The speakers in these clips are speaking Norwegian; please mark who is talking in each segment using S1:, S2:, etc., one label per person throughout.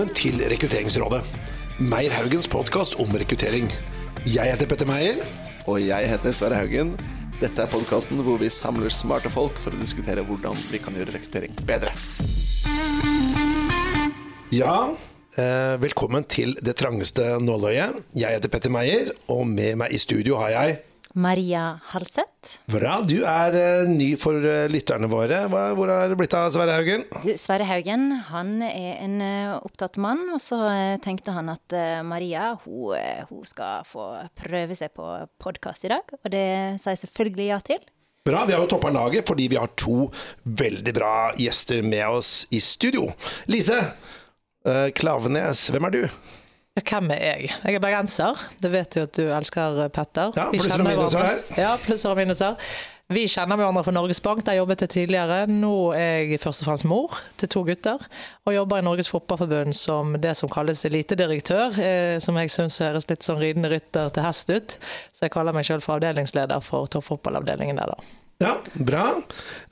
S1: Velkommen til Rekrutteringsrådet. Meyer Haugens podkast om rekruttering. Jeg heter Petter Meyer.
S2: Og jeg heter Sverre Haugen. Dette er podkasten hvor vi samler smarte folk for å diskutere hvordan vi kan gjøre rekruttering bedre.
S1: Ja, eh, velkommen til det trangeste nåløyet. Jeg heter Petter Meyer, og med meg i studio har jeg
S3: Maria Halseth.
S1: Bra. Du er uh, ny for uh, lytterne våre. Hva, hvor har det blitt av Sverre Haugen?
S3: Du, Sverre Haugen han er en uh, opptatt mann, og så tenkte han at Maria hun, hun skal få prøve seg på podkast i dag, og det sa jeg selvfølgelig ja til.
S1: Bra. Vi har jo toppa laget fordi vi har to veldig bra gjester med oss i studio. Lise Klavenes, hvem er du?
S4: Hvem er jeg? Jeg er bergenser. Det vet du at du elsker, Petter.
S1: Ja, plusser og minuser her.
S4: Ja, plusser og minuser. Vi kjenner hverandre fra Norges Bank, der jeg jobbet jeg tidligere. Nå er jeg først og fremst mor til to gutter, og jobber i Norges Fotballforbund som det som kalles elitedirektør, eh, som jeg syns høres litt sånn ridende rytter til hest ut. Så jeg kaller meg sjøl for avdelingsleder for toppfotballavdelingen der, da.
S1: Ja, bra.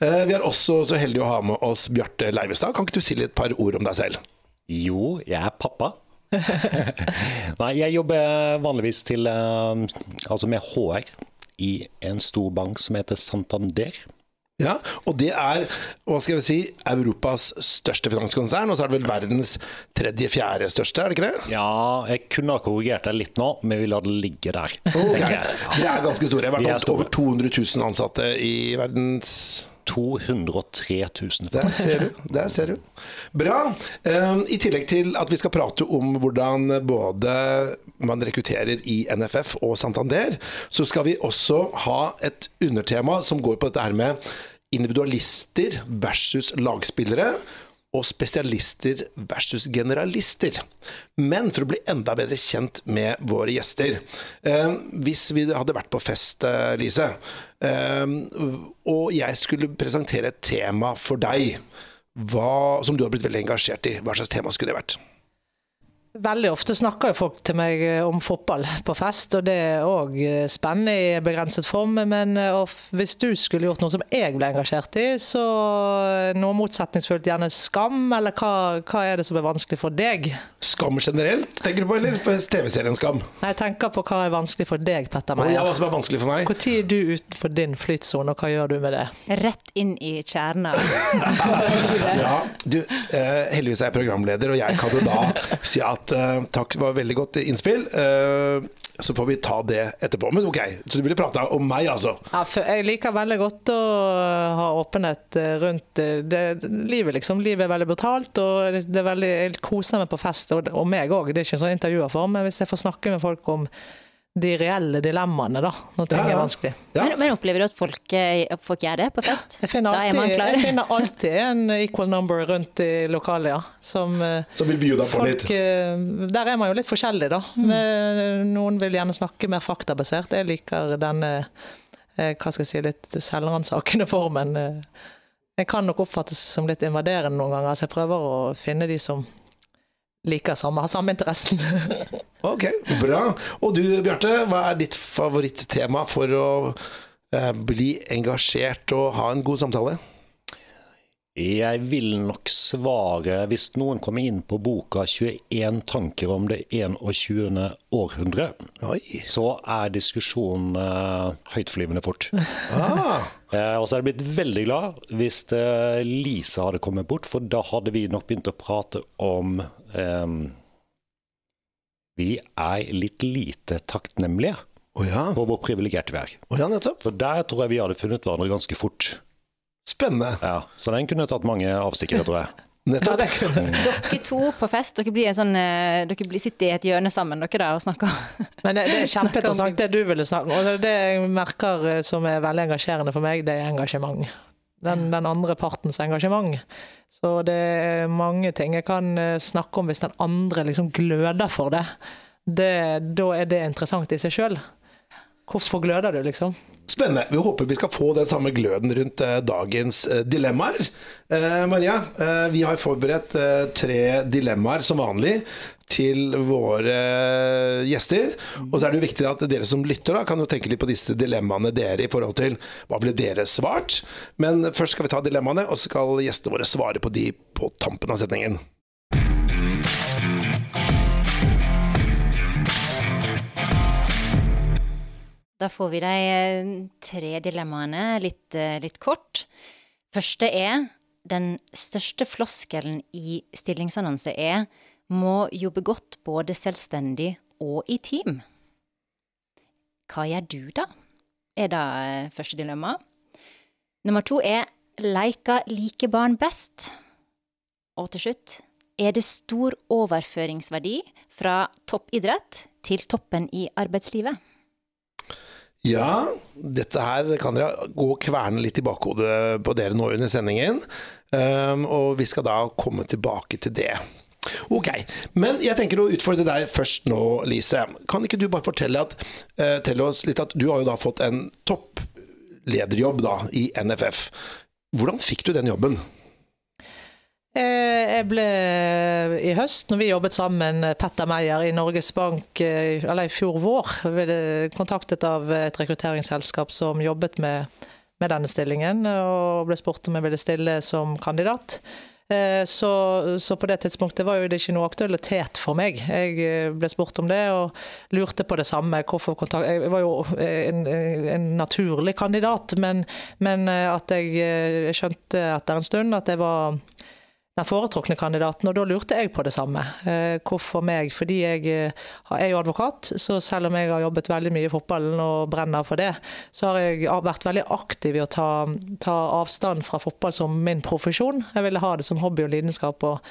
S1: Eh, vi er også så heldige å ha med oss Bjarte Leivestad. Kan ikke du si litt par ord om deg selv?
S5: Jo, jeg er pappa. Nei, jeg jobber vanligvis til eh, Altså med HR i en stor bank som heter Santander.
S1: Ja, og det er hva skal vi si, Europas største finanskonsern, og så er det vel verdens tredje-fjerde største, er det ikke det?
S5: Ja, jeg kunne ha korrigert deg litt nå, men vi lar det ligge der.
S1: Okay.
S5: tenker jeg.
S1: De er ganske store. I
S5: er
S1: hvert fall over 200 000 ansatte i verdens
S5: 203 000.
S1: Der ser du. der ser du. Bra. Eh, I tillegg til at vi skal prate om hvordan både man rekrutterer i NFF og Santander, så skal vi også ha et undertema som går på dette her med individualister versus lagspillere. Og spesialister versus generalister. Men for å bli enda bedre kjent med våre gjester eh, Hvis vi hadde vært på fest, eh, Lise, eh, og jeg skulle presentere et tema for deg hva, som du har blitt veldig engasjert i, hva slags tema skulle det vært?
S4: Veldig ofte snakker jo folk til meg eh, om fotball på fest, og det er òg spennende i begrenset form. Men eh, hvis du skulle gjort noe som jeg ble engasjert i, så eh, noe motsetningsfullt, gjerne skam, eller hva, hva er det som er vanskelig for deg?
S1: Skam generelt, tenker du på, eller på TV-serien Skam?
S4: Jeg tenker på hva er vanskelig for deg, Petter
S1: Og
S4: Meyer.
S1: hva som er vanskelig for meg?
S4: Når er du utenfor din flytsone, og hva gjør du med det?
S3: Rett inn i kjerna.
S1: Ja, du, eh, heldigvis er jeg programleder, og jeg kan jo da si at eh, takk, det var veldig godt innspill. Uh, så får vi ta det etterpå. Men ok, så du ville prate om meg, altså?
S4: Ja, jeg liker veldig godt å ha åpenhet eh, rundt det, livet, liksom. Livet er veldig brutalt, og det er veldig, jeg koser meg på fest, og, og meg òg. Det er ikke en sånn intervjuerform, men hvis jeg får snakke med folk om de reelle dilemmaene, da, når ting
S1: Ja, ja.
S4: er vanskelig.
S1: Ja.
S3: Men, men opplever du at folk, eh, folk gjør det på fest?
S4: Finner,
S3: Da er man
S4: alltid,
S3: klar.
S4: jeg finner alltid en equal number rundt i lokalet, ja. Som eh,
S1: Som vil by deg på litt?
S4: folk eh, Der er man jo litt forskjellig, da. Mm. Noen vil gjerne snakke mer faktabasert. Jeg liker denne eh, hva skal jeg si, litt selvransakende formen. Jeg kan nok oppfattes som litt invaderende noen ganger, så jeg prøver å finne de som liker samme, har samme interessen.
S1: Ok, bra. Og du Bjarte, hva er ditt favorittema for å eh, bli engasjert og ha en god samtale?
S5: Jeg vil nok svare, hvis noen kommer inn på boka 21 tanker om det 21. århundre,
S1: Oi.
S5: så er diskusjonen uh, høytflyvende fort.
S1: Ah,
S5: uh, og så er jeg blitt veldig glad hvis uh, Lisa hadde kommet bort, for da hadde vi nok begynt å prate om um, Vi er litt lite takknemlige
S1: oh, ja.
S5: på hvor privilegerte vi er.
S1: Oh, ja, nettopp.
S5: For der tror jeg vi hadde funnet hverandre ganske fort.
S1: Spennende.
S5: Ja, så den kunne tatt mange avstikkere, tror jeg.
S1: Nettopp.
S4: Ja.
S3: Dere to på fest, dere, blir en sånn, eh, dere blir, sitter i et hjørne sammen dere da, og snakker.
S4: Men det, det er kjempeinteressant det du ville snakke om. Og det- det jeg merker eh, som er veldig engasjerende for meg, det er engasjement. Den, den andre partens engasjement. Så det er mange ting jeg kan eh, snakke om hvis den andre liksom gløder for det. det da er det interessant i seg sjøl. Hvorfor gløder du, liksom?
S1: Spennende. Vi håper vi skal få den samme gløden rundt eh, dagens eh, dilemmaer. Eh, Maria, eh, vi har forberedt eh, tre dilemmaer som vanlig til våre eh, gjester. Og så er det jo viktig at dere som lytter da, kan jo tenke litt på disse dilemmaene dere i forhold til hva ble dere svart. Men først skal vi ta dilemmaene, og så skal gjestene våre svare på de på tampen av setningen.
S3: Da får vi de eh, tre dilemmaene litt, eh, litt kort. Første er den største floskelen i stillingsannonse er må jobbe godt både selvstendig og i team. Hva gjør du, da? Er det eh, første dilemma. Nummer to er leika like barn best. Og til slutt er det stor overføringsverdi fra toppidrett til toppen i arbeidslivet.
S1: Ja, dette her kan dere gå og kverne litt i bakhodet på dere nå under sendingen. Um, og vi skal da komme tilbake til det. Ok, men jeg tenker å utfordre deg først nå, Lise. Kan ikke du bare fortelle at, uh, oss litt at du har jo da fått en topplederjobb da i NFF. Hvordan fikk du den jobben?
S4: Eh, jeg ble i høst, når vi jobbet sammen, Petter Meyer i Norges Bank, eh, eller i fjor vår, kontaktet av et rekrutteringsselskap som jobbet med, med denne stillingen, og ble spurt om jeg ville stille som kandidat. Eh, så, så, på det tidspunktet var det ikke noe aktualitet for meg. Jeg ble spurt om det og lurte på det samme. Jeg var jo en, en naturlig kandidat, men, men at jeg skjønte etter en stund at det var den foretrukne kandidaten, og da lurte jeg på det samme. Eh, hvorfor meg? Fordi jeg eh, er jo advokat, så selv om jeg har jobbet veldig mye i fotballen og brenner for det, så har jeg vært veldig aktiv i å ta, ta avstand fra fotball som min profesjon. Jeg ville ha det som hobby og lidenskap, og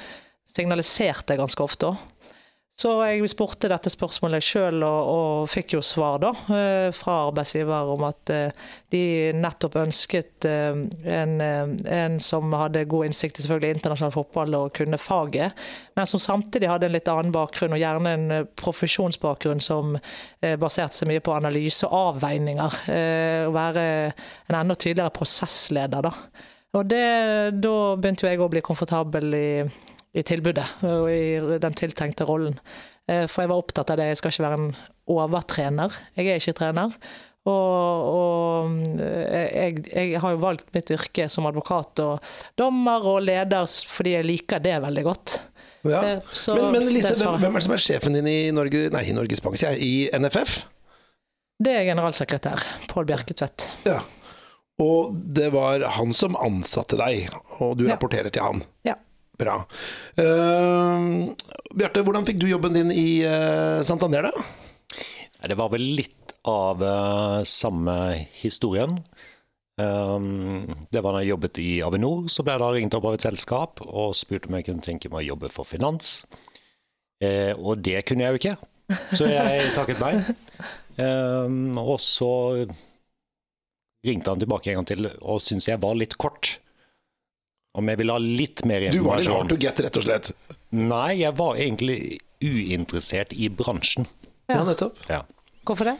S4: signaliserte ganske ofte òg. Så jeg spurte dette spørsmålet sjøl, og, og, fikk jo svar da, eh, fra arbeidsgiver om at eh, de nettopp ønsket eh, en, en, som hadde god innsikt i selvfølgelig internasjonal fotball og kunne faget, men som samtidig hadde en litt annen bakgrunn, og gjerne en profesjonsbakgrunn som baserte seg mye på analyse og avveininger. Å være en enda tydeligere prosessleder, da. Og det, Da begynte jeg å bli komfortabel i i tilbudet og i den tiltenkte rollen. Eh, for jeg var opptatt av det, jeg skal ikke være en overtrener. Jeg er ikke trener. Og, og eh, jeg, jeg, har jo valgt mitt yrke som advokat og dommer og leder fordi jeg liker det veldig godt.
S1: Ja. Eh, så, men, men Lise, hvem, hvem, er det som er sjefen din i, Norge, nei, i Norges Bank, sier jeg, i NFF?
S4: Det er generalsekretær Pål Bjerketvedt.
S1: Ja. Og det var han som ansatte deg, og du ja. rapporterer til han?
S4: Ja.
S1: Bra. Uh, Bjarte, hvordan fikk du jobben din i uh, Santander, da?
S5: Det var vel litt av uh, samme historien. Um, det var da jeg jobbet i Avinor, så ble jeg da ringt opp av et selskap og spurte om jeg kunne tenke meg å jobbe for finans. Uh, og det kunne jeg jo ikke, så jeg takket nei. Um, og så ringte han tilbake en gang til og syntes jeg var litt kort. Om jeg ville ha litt mer informasjon.
S1: Du var litt hard to get, rett og slett?
S5: Nei, jeg var egentlig uinteressert i bransjen.
S1: Ja, nettopp.
S5: Ja.
S4: Hvorfor det?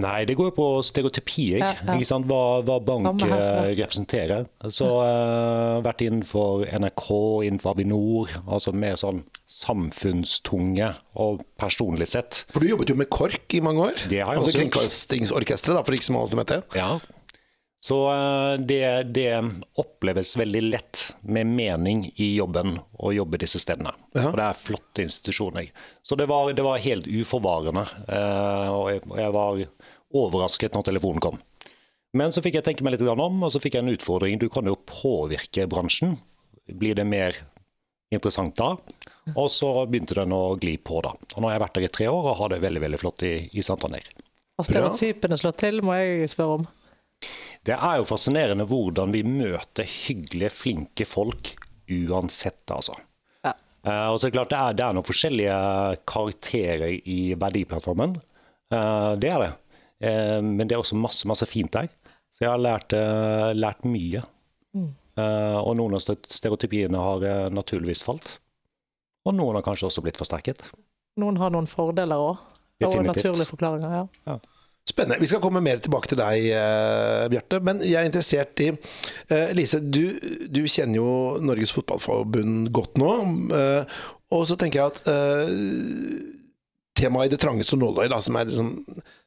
S5: Nei, det går jo på stereotypier. Ja, ja. Ikke sant? Hva, hva bank uh, representerer. Så uh, vært innenfor NRK, innenfor Avinor. Altså mer sånn samfunnstunge og personlig sett.
S1: For du jobbet jo med KORK i mange år?
S5: Det har jeg
S1: altså Kringkastingsorkesteret, for ikke så mange som heter det.
S5: Ja, så eh, det, det, oppleves veldig lett med mening i jobben å jobbe disse stedene. Ja. Og det er flotte institusjoner. Så det var, det var helt uforvarende. Eh, og jeg, jeg, var overrasket når telefonen kom. Men så fikk jeg tenke meg litt om, og så fikk jeg en utfordring. Du kan jo påvirke bransjen. Blir det mer interessant da? Og så begynte den å gli på, da. Og nå har jeg vært der i tre år og har det veldig veldig flott i, i Santander.
S4: Og stereotypene slår til, må jeg spørre om?
S5: Det er jo fascinerende hvordan vi møter hyggelige, flinke folk uansett, altså. Ja. Uh, og så er klart det er, det er noen forskjellige karakterer i verdiplattformen. Uh, det er det. Uh, men det er også masse, masse fint der. Så jeg har lært, lært mye. Mm. og noen av stereotypiene har naturligvis falt. Og noen har kanskje også blitt forsterket.
S4: Noen har noen fordeler òg. Og naturlige forklaringer, ja. ja.
S1: Spennende. Vi skal komme mer tilbake til deg, uh, Bjarte. Men jeg er interessert i uh, Lise, du, du, kjenner jo Norges Fotballforbund godt nå. Uh, og så tenker jeg at temaet i det trangeste nåløyet, som er liksom,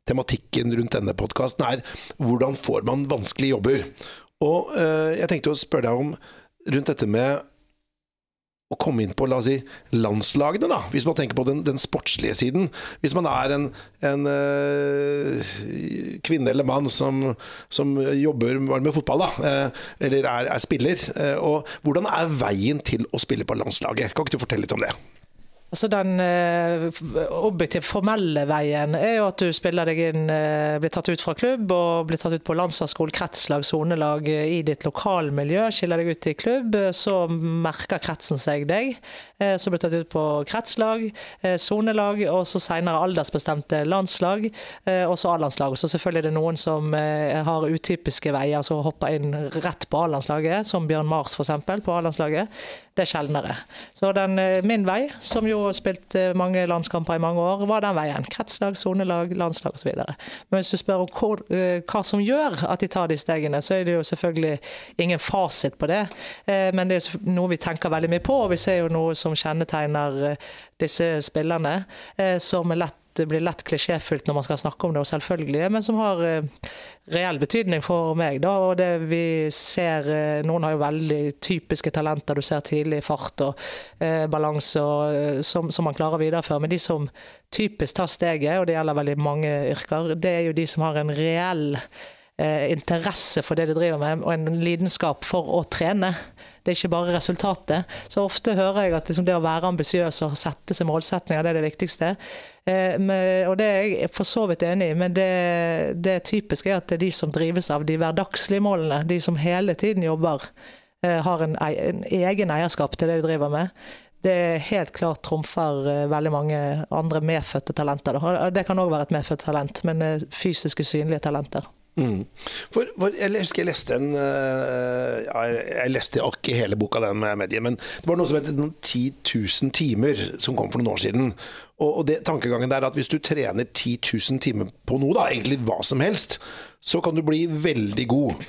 S1: tematikken rundt denne podkasten, er hvordan får man vanskelige jobber? Og jeg tenkte å spørre deg om rundt dette med å komme inn på la oss si, landslagene, da, hvis man tenker på den, den sportslige siden. Hvis man er en, en øh, kvinne eller mann som, som jobber med fotball, da, øh, eller er, er spiller. Øh, og Hvordan er veien til å spille på landslaget? Kan ikke du fortelle litt om det?
S4: Altså Den eh, objektivt formelle veien er jo at du spiller deg inn, eh, blir tatt ut fra klubb og blir tatt ut på landslagsskole, kretslag, sonelag i ditt lokalmiljø. Skiller deg ut i klubb, så merker kretsen seg deg. Eh, så blir du tatt ut på kretslag, sonelag og så senere aldersbestemte landslag. Og så A-landslag. Så selvfølgelig er det noen som har utypiske veier, som hopper inn rett på A-landslaget, som Bjørn Mars f.eks. på A-landslaget. Det er sjeldnere. Så den, min vei, som jo og spilt eh, mange landskamper i mange år, var den veien. Kretslag, sonelag, landslag osv. Men hvis du spør om eh, hva som gjør at de tar de stegene, så er det jo selvfølgelig ingen fasit på det. Eh, men det er noe vi tenker veldig mye på, og vi ser jo noe som kjennetegner disse spillerne, som er lett det blir lett klisjéfylt når man skal snakke om det, og selvfølgelig, men som har eh, reell betydning for meg. Da, og det vi ser, eh, Noen har jo veldig typiske talenter. Du ser tidlig fart og eh, balanse eh, som, som, man klarer å videreføre. Men de som typisk tar steget, og det gjelder veldig mange yrker, det er jo de som har en reell eh, interesse for det de driver med, og en lidenskap for å trene. Det er ikke bare resultatet. Så ofte hører jeg at liksom det å være ambisiøs og sette seg målsetninger, det er det viktigste. Eh, med, og det er jeg for så vidt enig i, men det, det typiske er at det er de som drives av de hverdagslige målene, de som hele tiden jobber, eh, har en, en egen eierskap til det de driver med det helt klart trumfer eh, veldig mange andre medfødte talenter. Det kan òg være et medfødt talent, men fysiske, synlige talenter.
S1: Mm. For, for, jeg husker jeg leste en uh, jeg, Jeg leste ikke hele boka den med men det var noe som het 10 000 timer, som kom for noen år siden. Og, og det, tankegangen der at hvis du trener 10 000 timer på noe, da, egentlig hva som helst, så kan du bli veldig god.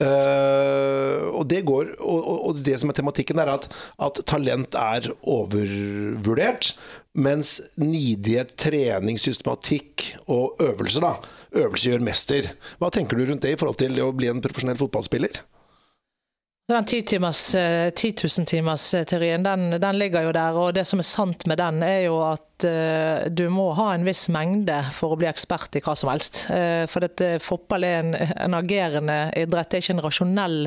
S1: Uh, og det går og, og, det som er tematikken, er at, at talent er overvurdert. Mens nidighet, trening, systematikk og øvelser, da. Øvelse gjør mester. Hva tenker du rundt det i forhold til å bli en profesjonell fotballspiller?
S4: Den 10 timers, 10 000 timers-teorien den, den, ligger jo der. og Det som er sant med den, er jo at uh, du må ha en viss mengde for å bli ekspert i hva som helst. Uh, for dette, fotball er en, en, agerende idrett. Det er ikke en rasjonell,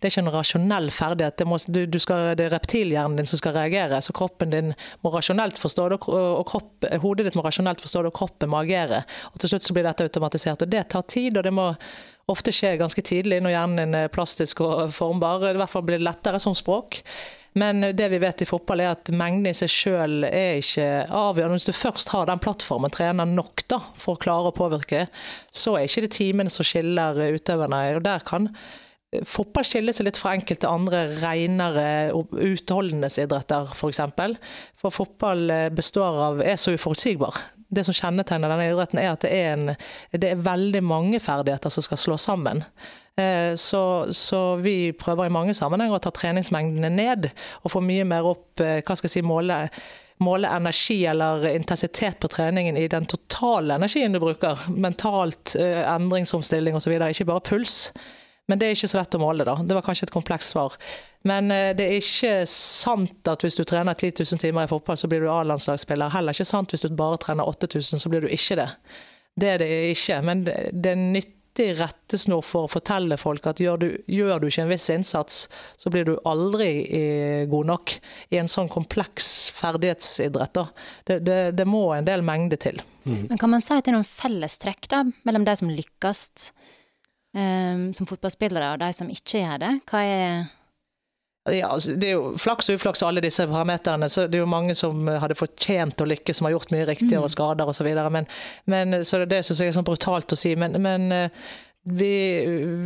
S4: ikke en rasjonell ferdighet. Det, må, du, du skal, det er reptilhjernen din som skal reagere. Så kroppen din må rasjonelt forstå det, og kropp, hodet ditt må rasjonelt forstå det, og kroppen må agere. Og Til slutt så blir dette automatisert. og Det tar tid. og det må ofte skjer ganske tidlig når hjernen er plastisk og formbar. I hvert fall blir det lettere som språk. Men det vi vet i fotball er at mengden i seg sjøl er ikke avgjørende. Hvis du først har den plattformen, trener nok da, for å klare å påvirke, så er ikke det timene som skiller utøverne. Og der kan Fotball skiller seg litt fra enkelte andre renere utholdenhetsidretter, f.eks. For, for fotball består av, er så uforutsigbar det som kjennetegner denne idretten, er at det er, en, det er veldig mange ferdigheter som skal slå sammen. Eh, så, så, vi prøver i mange sammenhenger å ta treningsmengdene ned, og få mye mer opp eh, hva skal jeg si, måle, måle energi eller intensitet på treningen i den totale energien du bruker. Mentalt, eh, endringsomstilling osv., ikke bare puls. Men det er ikke så lett å måle, da. Det var kanskje et komplekst svar. Men eh, det er ikke sant at hvis du trener 10 000 timer i fotball, så blir du A-landslagsspiller. Heller ikke sant hvis du bare trener 8000, så blir du ikke det. Det er det ikke. Men det er nyttig rettesnor for å fortelle folk at gjør du, gjør du ikke en viss innsats, så blir du aldri eh, god nok i en sånn kompleks ferdighetsidrett. Det, det, det, må en del mengde til.
S3: Mm. Men Kan man si at det er noen fellestrekk da, mellom de som lykkes um, som fotballspillere, og de som ikke gjør det? Hva er
S4: ja, altså, Det er jo flaks og uflaks og alle disse parameterne. så Det er jo mange som hadde fortjent å lykkes, som har gjort mye riktig, mm. og skader osv. Men, men, så det syns jeg er sånn brutalt å si. Men, men eh, vi,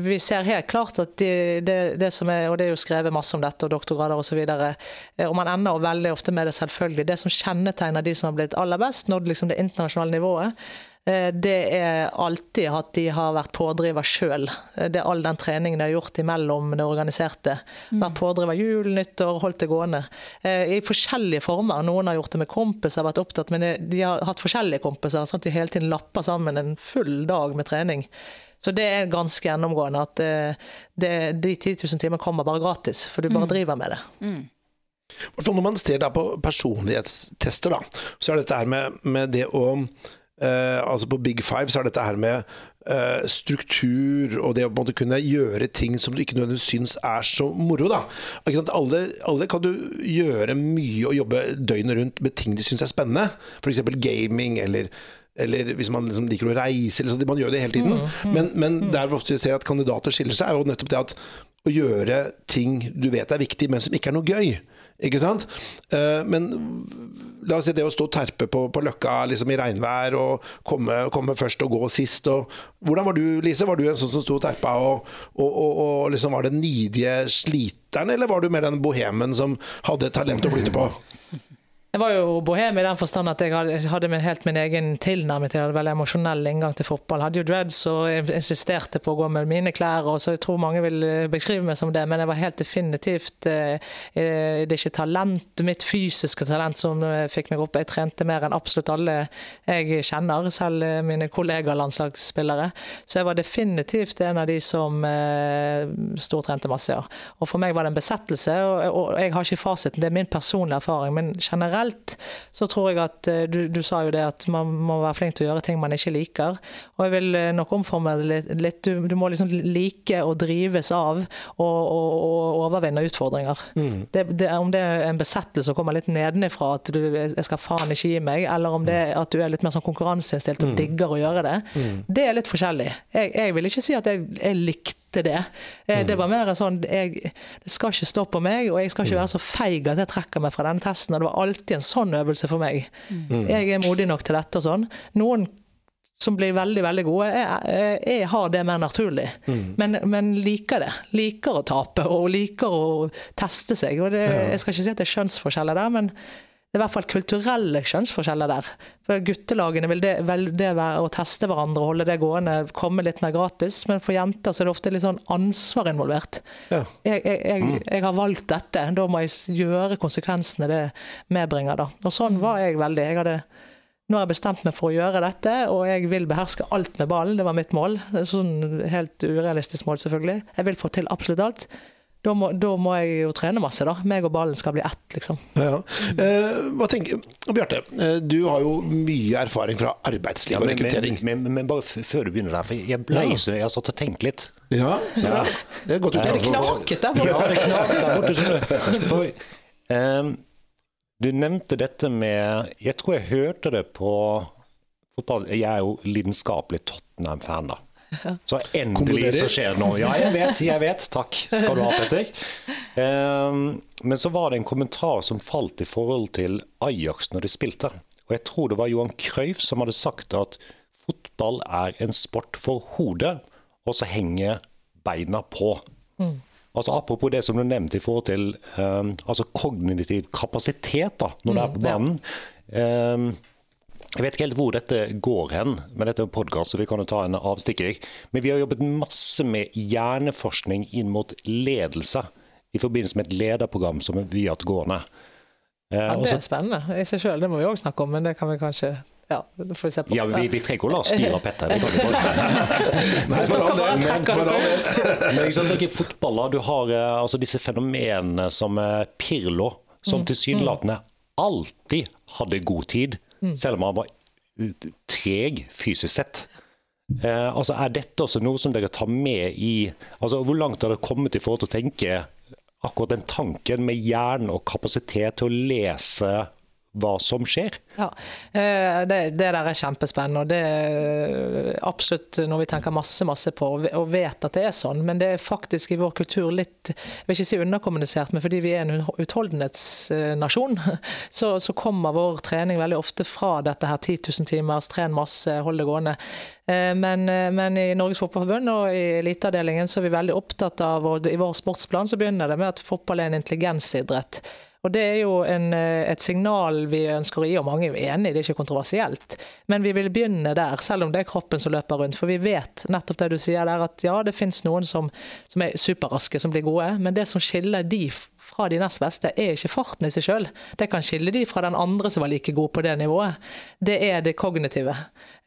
S4: vi, ser helt klart at det, det, det, som er, og det er jo skrevet masse om dette, og doktorgrader osv. Og, så eh, og man ender veldig ofte med det selvfølgelig. Det som kjennetegner de som har blitt aller best, nådd liksom det internasjonale nivået, Eh, det er alltid at de har vært pådriver sjøl. Eh, det er all den treningen de har gjort imellom det organiserte. Mm. Vært pådriver jul, nyttår, holdt det gående. Eh, I forskjellige former. Noen har gjort det med kompiser, vært opptatt, men de har hatt forskjellige kompiser. sånn at de hele tiden lapper sammen en full dag med trening. Så det er ganske gjennomgående at det, de 10 000 timer kommer bare gratis, for du bare mm. driver med det. Mm.
S1: når man ser på personlighetstester, da, så er dette her med, med det å eh, Altså på Big Five så er dette her med eh, struktur og det å på en måte kunne gjøre ting som du ikke nødvendigvis syns er så moro. da. Alle, alle kan du gjøre mye og jobbe døgnet rundt med ting du syns er spennende. F.eks. gaming eller eller hvis man liksom liker å reise. Liksom, man gjør det hele tiden. Men, men der vi ofte ser at kandidater skiller seg, er jo nettopp det at å gjøre ting du vet er viktig, men som ikke er noe gøy. Ikke sant? Eh, men la oss si det å stå og terpe på, på Løkka liksom i regnvær og komme, komme, først og gå sist. Og, hvordan var du, Lise? Var du en sånn som sto og terpa og, og, og, og liksom var den nidige sliteren, eller var du mer den bohemen som hadde talent å flytte på?
S4: Jeg var jo bohem i den forstand at jeg hadde min, helt min egen tilnærming til det, veldig emosjonell inngang til fotball. Jeg hadde jo dreads og insisterte på å gå med mine klær, og så jeg tror mange vil eh, beskrive meg som det, men jeg var helt definitivt eh, eh, Det er ikke talent, mitt fysiske talent som fikk meg opp. Jeg trente mer enn absolutt alle jeg kjenner, selv mine kollegaer landslagsspillere. Så jeg var definitivt en av de som stortrente masse, ja. Og for meg var det en besettelse, og jeg har ikke fasiten, det er min personlige erfaring. men generelt generelt så tror jeg at eh, du, du, sa jo det at man må være flink til å gjøre ting man ikke liker. Og jeg vil eh, nok omforme det litt. Du, du, må liksom like å drives av og, og, og overvinne utfordringer. Mm. Det, det, om det er en besettelse som kommer litt nedenifra, at du jeg skal faen ikke gi meg, eller om det er at du er litt mer sånn konkurranseinnstilt og mm. digger å gjøre det, mm. det er litt forskjellig. Jeg, jeg vil ikke si at jeg, jeg likte likte det. Eh, det var mer sånn jeg, Det skal ikke stå på meg, og jeg skal ikke være så feig at jeg trekker meg fra den testen. Og det var alltid en sånn øvelse for meg. Mm. Jeg er modig nok til dette og sånn. Noen som blir veldig veldig gode. Jeg, jeg har det mer naturlig, mm. men, men, liker det. Liker å tape og liker å teste seg. og det, Jeg skal ikke si at det er kjønnsforskjeller der, men det er i hvert fall kulturelle kjønnsforskjeller der. For Guttelagene vil det, vel det være å teste hverandre og holde det gående, komme litt mer gratis. Men for jenter så er det ofte litt sånn ansvar involvert. Ja. Jeg, jeg, jeg, mm. jeg, har valgt dette, da må jeg gjøre konsekvensene det medbringer. da. Og sånn var jeg veldig. Jeg hadde, nå har jeg bestemt meg for å gjøre dette, og jeg vil beherske alt med ballen. Det var mitt mål. Sånn helt urealistisk mål, selvfølgelig. Jeg vil få til absolutt alt da må, da må, jeg jo trene masse, da. Meg og ballen skal bli ett, liksom.
S1: Ja. Eh, hva tenker Bjarte, eh, du har jo mye erfaring fra arbeidsliv ja, og rekruttering.
S5: Men, men, men, bare før du begynner der, for jeg ble ja. så jeg har satt og tenkt litt.
S1: Ja, så ja.
S4: det er godt gjort. Det knaket der borte. Ja, det knaket der borte.
S5: For, um, du nevnte dette med Jeg tror jeg hørte det på fotball. Jeg er jo lidenskapelig Tottenham-fan, da. Så endelig så skjer det noe. Ja, jeg vet, jeg vet. Takk skal du ha, Petter. Um, men så var det en kommentar som falt i forhold til Ajax når de spilte. Og jeg tror det var Johan Cruyff som hadde sagt at fotball er en sport for hodet, og så henger beina på. Mm. Altså Apropos det som du nevnte i forhold til um, altså kognitiv kapasitet da, når mm, du er på banen. Ja. Um, jeg vet ikke helt hvor dette går hen, men dette er en podkast, så vi kan jo ta en avstikker. Men vi har jobbet masse med hjerneforskning inn mot ledelse i forbindelse med et lederprogram som vi har hatt gående.
S4: Eh, ja, det er spennende i seg sjøl, det må vi òg snakke om, men det kan vi kanskje ja, får vi se på.
S5: Ja, vi, vi trenger ikke å la oss styre av Petter. Vi kan vi
S1: Nei, for all del.
S5: Men ikke sant, tenk fotball, du har eh, altså, disse fenomenene som eh, Pirlo, som mm. tilsynelatende alltid hadde god tid. Mm. Selv om han var treg fysisk sett. Eh, altså Er dette også noe som dere tar med i altså Hvor langt har dere kommet i forhold til å tenke akkurat den tanken med hjernen og kapasitet til å lese hva som skjer.
S4: Ja, eh, det, det, der er kjempespennende. og det er absolutt noe vi tenker masse masse på og vet at det er sånn. Men det er faktisk i vår kultur litt jeg vil ikke si underkommunisert, men fordi vi er en utholdenhetsnasjon, så, så kommer vår trening veldig ofte fra dette her 10 000 timers, tren masse, hold det gående. Eh, men, eh, men, i Norges Fotballforbund og i eliteavdelingen så er vi veldig opptatt av, og i vår sportsplan så begynner det med at fotball er en intelligensidrett. Og Det er jo en, eh, et signal vi ønsker å gi, og mange er jo enig det er ikke kontroversielt. Men vi vil begynne der, selv om det er kroppen som løper rundt. For vi vet nettopp det du sier der, at ja, det finnes noen som, som er superraske, som blir gode. Men det som skiller de fra de nest beste, er ikke farten i seg sjøl. Det kan skille de fra den andre som var like god på det nivået. Det er det kognitive.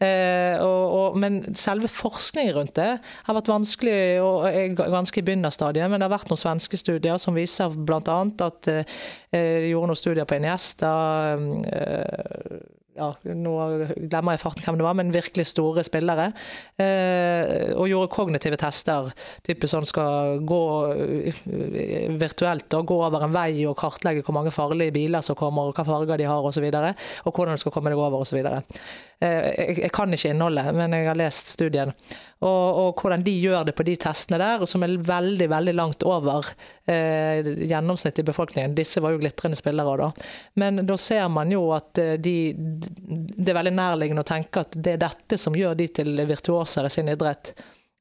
S4: Eh, og, og, men selve forskningen rundt det har vært vanskelig og er ganske i begynnerstadiet. Men det har vært noen svenske studier som viser bl.a. at eh, de gjorde noen studier på Iniesta. Eh, ja, nå glemmer jeg farten hvem det var, men virkelig store spillere. Eh, og gjorde kognitive tester. Type sånn skal gå uh, virtuelt og gå over en vei og kartlegge hvor mange farlige biler som kommer, og hva farger de har osv. Og, så videre, og hvordan du skal komme deg over osv. Eh, jeg, jeg kan ikke innholdet, men jeg har lest studien. Og, og, hvordan de gjør det på de testene der, som er veldig veldig langt over eh, gjennomsnittet i befolkningen. Disse var jo glitrende spillere da. Men da ser man jo at eh, de, det er veldig nærliggende å tenke at det er dette som gjør de til virtuoser i sin idrett.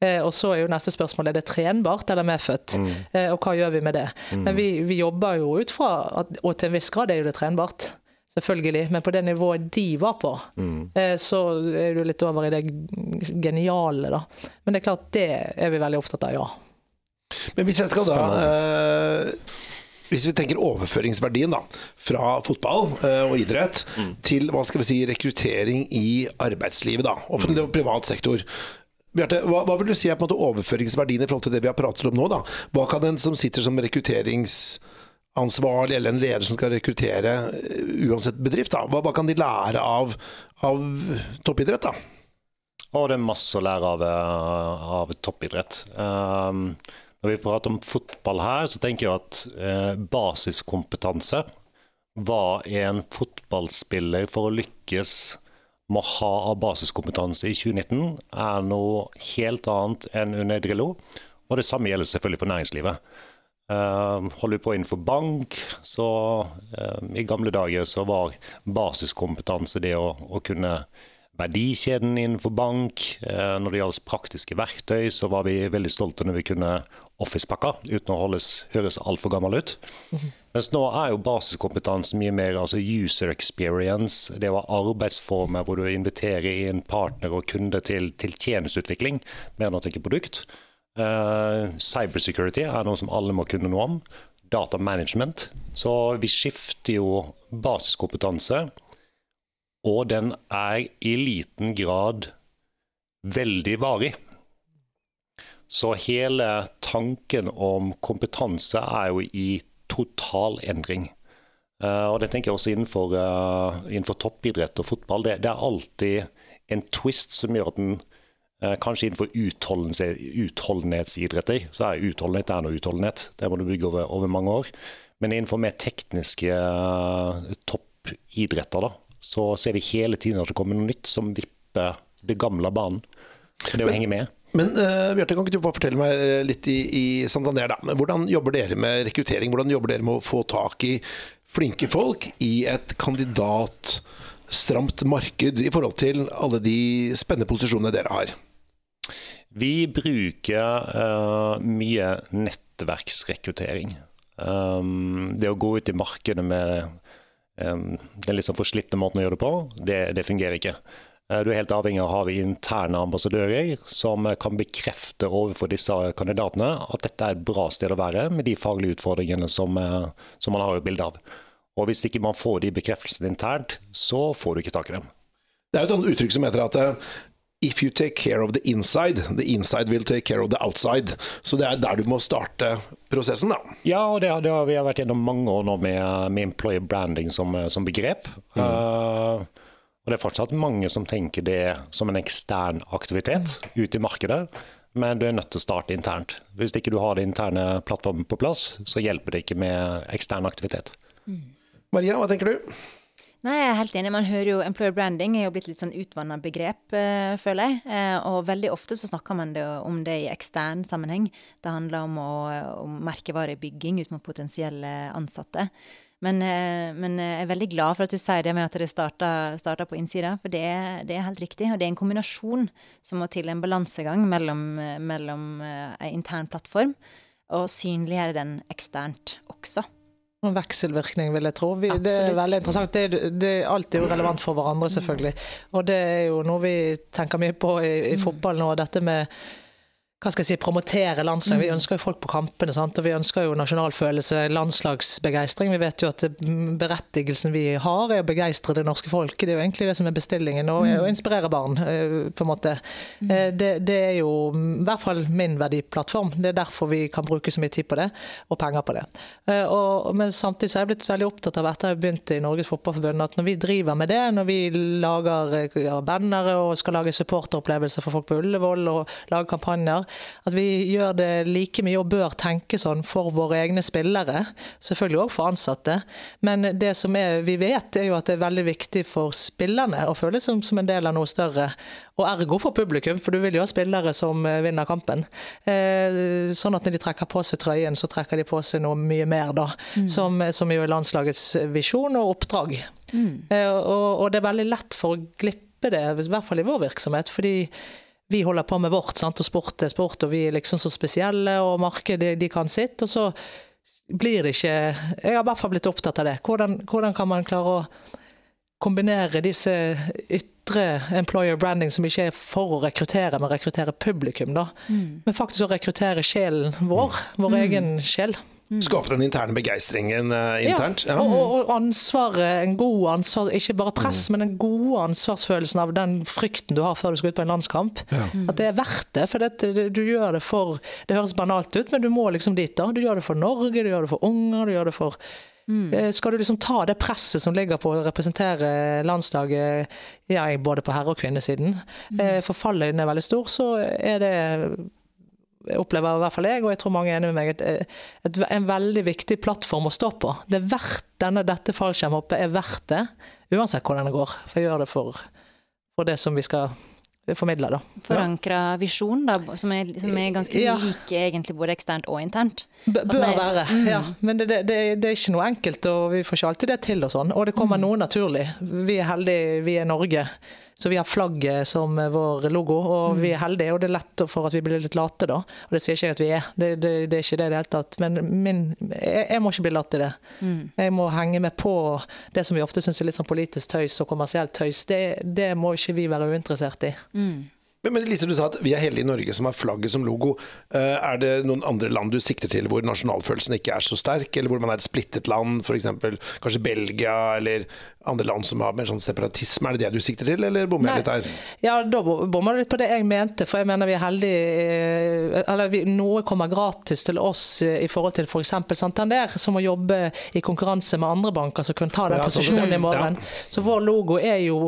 S4: Eh, og så er jo neste spørsmål er det trenbart eller medfødt, mm. eh, og hva gjør vi med det. Mm. Men vi, vi, jobber jo ut fra at, og til en viss grad er jo det trenbart selvfølgelig. Men på det nivået de var på, mm. Eh, så er du litt over i det geniale, da. Men det er klart, det er vi veldig opptatt av, ja.
S1: Men hvis jeg skal da eh, Hvis vi tenker overføringsverdien da, fra fotball eh, og idrett mm. til hva skal vi si, rekruttering i arbeidslivet, da, offentlig og privat sektor. Bjarte, hva, hva, vil du si er på en måte overføringsverdien i forhold til det vi har pratet om nå? da? Hva kan en som sitter som rekrutterings ansvarlig eller en leder som skal rekruttere eh, uansett bedrift. Da. Hva, hva kan de lære av, av toppidrett? da?
S5: Og det er masse å lære av, eh, av toppidrett. Um, når vi prater om fotball her, så tenker jeg at eh, basiskompetanse Hva en fotballspiller for å lykkes må ha av basiskompetanse i 2019, er noe helt annet enn under Drillo. Og det samme gjelder selvfølgelig for næringslivet. Uh, vi på innenfor bank, så uh, i gamle dager så var basiskompetanse det å, å kunne verdikjeden innenfor bank. Uh, når det gjaldt praktiske verktøy, så var vi veldig stolte når vi kunne Office-pakka, uten å holdes, høres altfor gammel ut. Mens nå er jo basiskompetanse mye mer altså user experience. Det var arbeidsformer hvor du inviterer inn partner og kunder til, til tjenesteutvikling, mer enn å tenke produkt. Uh, cybersecurity er noe som alle må kunne noe om. Data management. Så vi skifter jo basiskompetanse, og den er i liten grad veldig varig. Så hele tanken om kompetanse er jo i total endring. Uh, og det tenker jeg også innenfor, uh, innenfor toppidrett og fotball. Det, det, er alltid en twist som gjør at den kanskje innenfor utholdenhetsidretter så er utholdenhet er noe utholdenhet. Det må du bygge over, over mange år. Men innenfor mer tekniske uh, toppidretter da, så ser vi hele tiden at det kommer noe nytt som vipper det gamle banen. Så det å henge med.
S1: Men uh, Bjarte, kan ikke du bare fortelle meg litt i, i Santander, da. Hvordan jobber dere med rekruttering? Hvordan jobber dere med å få tak i flinke folk i et kandidat stramt marked i forhold til alle de spennende posisjonene dere har?
S5: Vi bruker uh, mye nettverksrekruttering. Um, det å gå ut i markedet med um, den litt sånn forslitte måten å gjøre det på, det, det fungerer ikke. Uh, du er helt avhengig av å ha interne ambassadører som kan bekrefte overfor disse kandidatene at dette er et bra sted å være med de faglige utfordringene som, som man har et bilde av. Og Hvis ikke man får de bekreftelsene internt, så får du ikke tak i dem.
S1: Det er jo et uttrykk som heter at If you take care of the inside, the inside will take care of the outside. Så det er der du må starte prosessen, da.
S5: Ja, og det, det har vi vært gjennom mange år nå med, med employer branding som, som begrep. Mm. Uh, og det er fortsatt mange som tenker det som en ekstern aktivitet ute i markedet. Men du er nødt til å starte internt. Hvis ikke du har den interne plattformen på plass, så hjelper det ikke med ekstern aktivitet.
S1: Mm. Maria, hva tenker du?
S3: Nei, jeg er helt enig. Man hører jo employer branding er jo blitt litt sånn utvanna begrep, uh, føler jeg. Uh, og veldig ofte så snakker man det, om det i ekstern sammenheng. Det handler om, å, om merkevarebygging ut mot potensielle ansatte. Men, uh, men, jeg er veldig glad for at du sier det med at det starta på innsida, for det, det, er helt riktig. Og det er en kombinasjon som må til, en balansegang mellom, mellom en intern plattform og synliggjøre den eksternt også
S4: vekselvirkning, vil jeg tro. Vi, det er veldig interessant. Det, det, alt er jo relevant for hverandre, selvfølgelig. Og det er jo noe vi tenker mye på i, i fotball nå. Dette med hva skal jeg si, promotere landslaget. Vi ønsker jo folk på kampene, sant? og vi ønsker jo nasjonalfølelse, landslagsbegeistring. Vi vet jo at berettigelsen vi har, er å begeistre det norske folket. Det er jo egentlig det som er bestillingen, og å inspirere barn, eh, på en måte. Eh, det, det, er jo i hvert fall min verdiplattform. Det er derfor vi kan bruke så mye tid på det, og penger på det. Eh, og, men samtidig så er jeg blitt veldig opptatt av etter jeg begynte i Norges Fotballforbund, at når vi driver med det, når vi lager ja, bannere og skal lage supporteropplevelser for folk på Ullevål og lage kampanjer, at vi gjør det like mye og bør tenke sånn for våre egne spillere. Selvfølgelig òg for ansatte. Men det som er, vi vet, er jo at det er veldig viktig for spillerne å føle seg som, som en del av noe større. Og ergo for publikum, for du vil jo ha spillere som eh, vinner kampen. Eh, sånn at når de trekker på seg trøyen, så trekker de på seg noe mye mer, da. Mm. Som, som jo er landslagets visjon og oppdrag. Mm. Eh, og, og, det er veldig lett for å glippe det, i hvert fall i vår virksomhet. fordi vi holder på med vårt, sant? og sport er sport, og vi er liksom så spesielle, og markedet de kan sitt. Og så blir det ikke Jeg har i hvert fall blitt opptatt av det. Hvordan, hvordan kan man klare å kombinere disse ytre employer branding, som ikke er for å rekruttere, men rekruttere publikum, da. Mm. Men faktisk å rekruttere sjelen vår, vår mm. egen sjel.
S1: Mm. Skape den interne begeistringen uh, internt.
S4: Ja, og, og, ansvaret, en god ansvar, ikke bare press, mm. men den gode ansvarsfølelsen av den frykten du har før du skal ut på en landskamp. Ja. At det er verdt det. For det, du gjør det for Det høres banalt ut, men du må liksom dit. da. Du gjør det for Norge, du gjør det for unger, du gjør det for Mm. Eh, skal du liksom ta det presset som ligger på å representere landslaget, ja, både på herre- og kvinnesiden, mm. Eh, for fallhøyden er veldig stor, så er det opplever i hvert fall jeg, og jeg tror mange er enig med meg, et, et, en veldig viktig plattform å stå på. Det er verdt denne, Dette fallskjermhoppet er verdt det, uansett hvordan det går. For jeg gjør det for, for det som vi skal formidle, da.
S3: Forankra visjon, da, som er, som er ganske ja. like egentlig både eksternt og internt?
S4: B bør er, være, mm. ja. Men det, det, det, det, er ikke noe enkelt, og vi får ikke alltid det til og sånn. Og det kommer mm. noe naturlig. Vi er heldige, vi er Norge. Så vi har flagget som vår logo, og mm. vi er heldige. Og det er lett for at vi blir litt late, da. Og det sier ikke jeg at vi er, det, det, det er ikke det i det hele tatt. Men min, jeg, jeg, må ikke bli latt i det. Mm. Jeg må henge med på det som vi ofte syns er litt sånn politisk tøys og kommersielt tøys. Det, det må ikke vi være uinteressert i. Mm.
S1: Men, men Lise, du sa at vi er heldige i Norge som har flagget som logo. Uh, er det noen andre land du sikter til hvor nasjonalfølelsen ikke er så sterk, eller hvor man er et splittet land, f.eks. kanskje Belgia, eller andre land som har mer sånn separatisme. Er det det du sikter til, eller bommer jeg litt der?
S4: Ja, da bommer du litt på det jeg mente. For jeg mener vi er heldige eh, Eller vi, noe kommer gratis til oss eh, i forhold til f.eks. For Santander, som må jobbe i konkurranse med andre banker som kunne ta den ja, posisjonen i morgen. Ja. Så vår logo er jo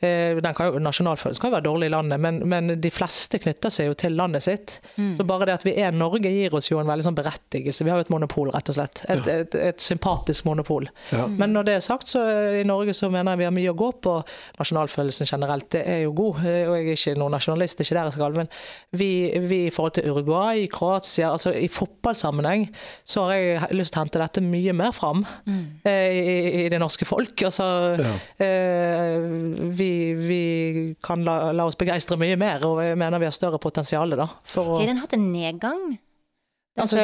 S4: eh, den kan jo, Nasjonalfølelsen kan jo være dårlig i landet, men, men, de fleste knytter seg jo til landet sitt. Mm. Så bare det at vi er Norge gir oss jo en veldig sånn berettigelse. Vi har jo et monopol, rett og slett. Et, et, et, et sympatisk monopol. Men når det er sagt, så i Norge Norge så mener jeg vi har mye å gå på. Nasjonalfølelsen generelt det er jo god, og jeg er ikke noen nasjonalist, det er ikke der jeg skal, men vi, vi, i forhold til Uruguay, Kroatia, altså i fotballsammenheng, så har jeg lyst til å hente dette mye mer fram mm. eh, i, i, det norske folk. Altså, ja. eh, vi, vi, kan la, la, oss begeistre mye mer, og jeg mener vi har større potensial da.
S3: Har den hatt en nedgang?
S4: Altså,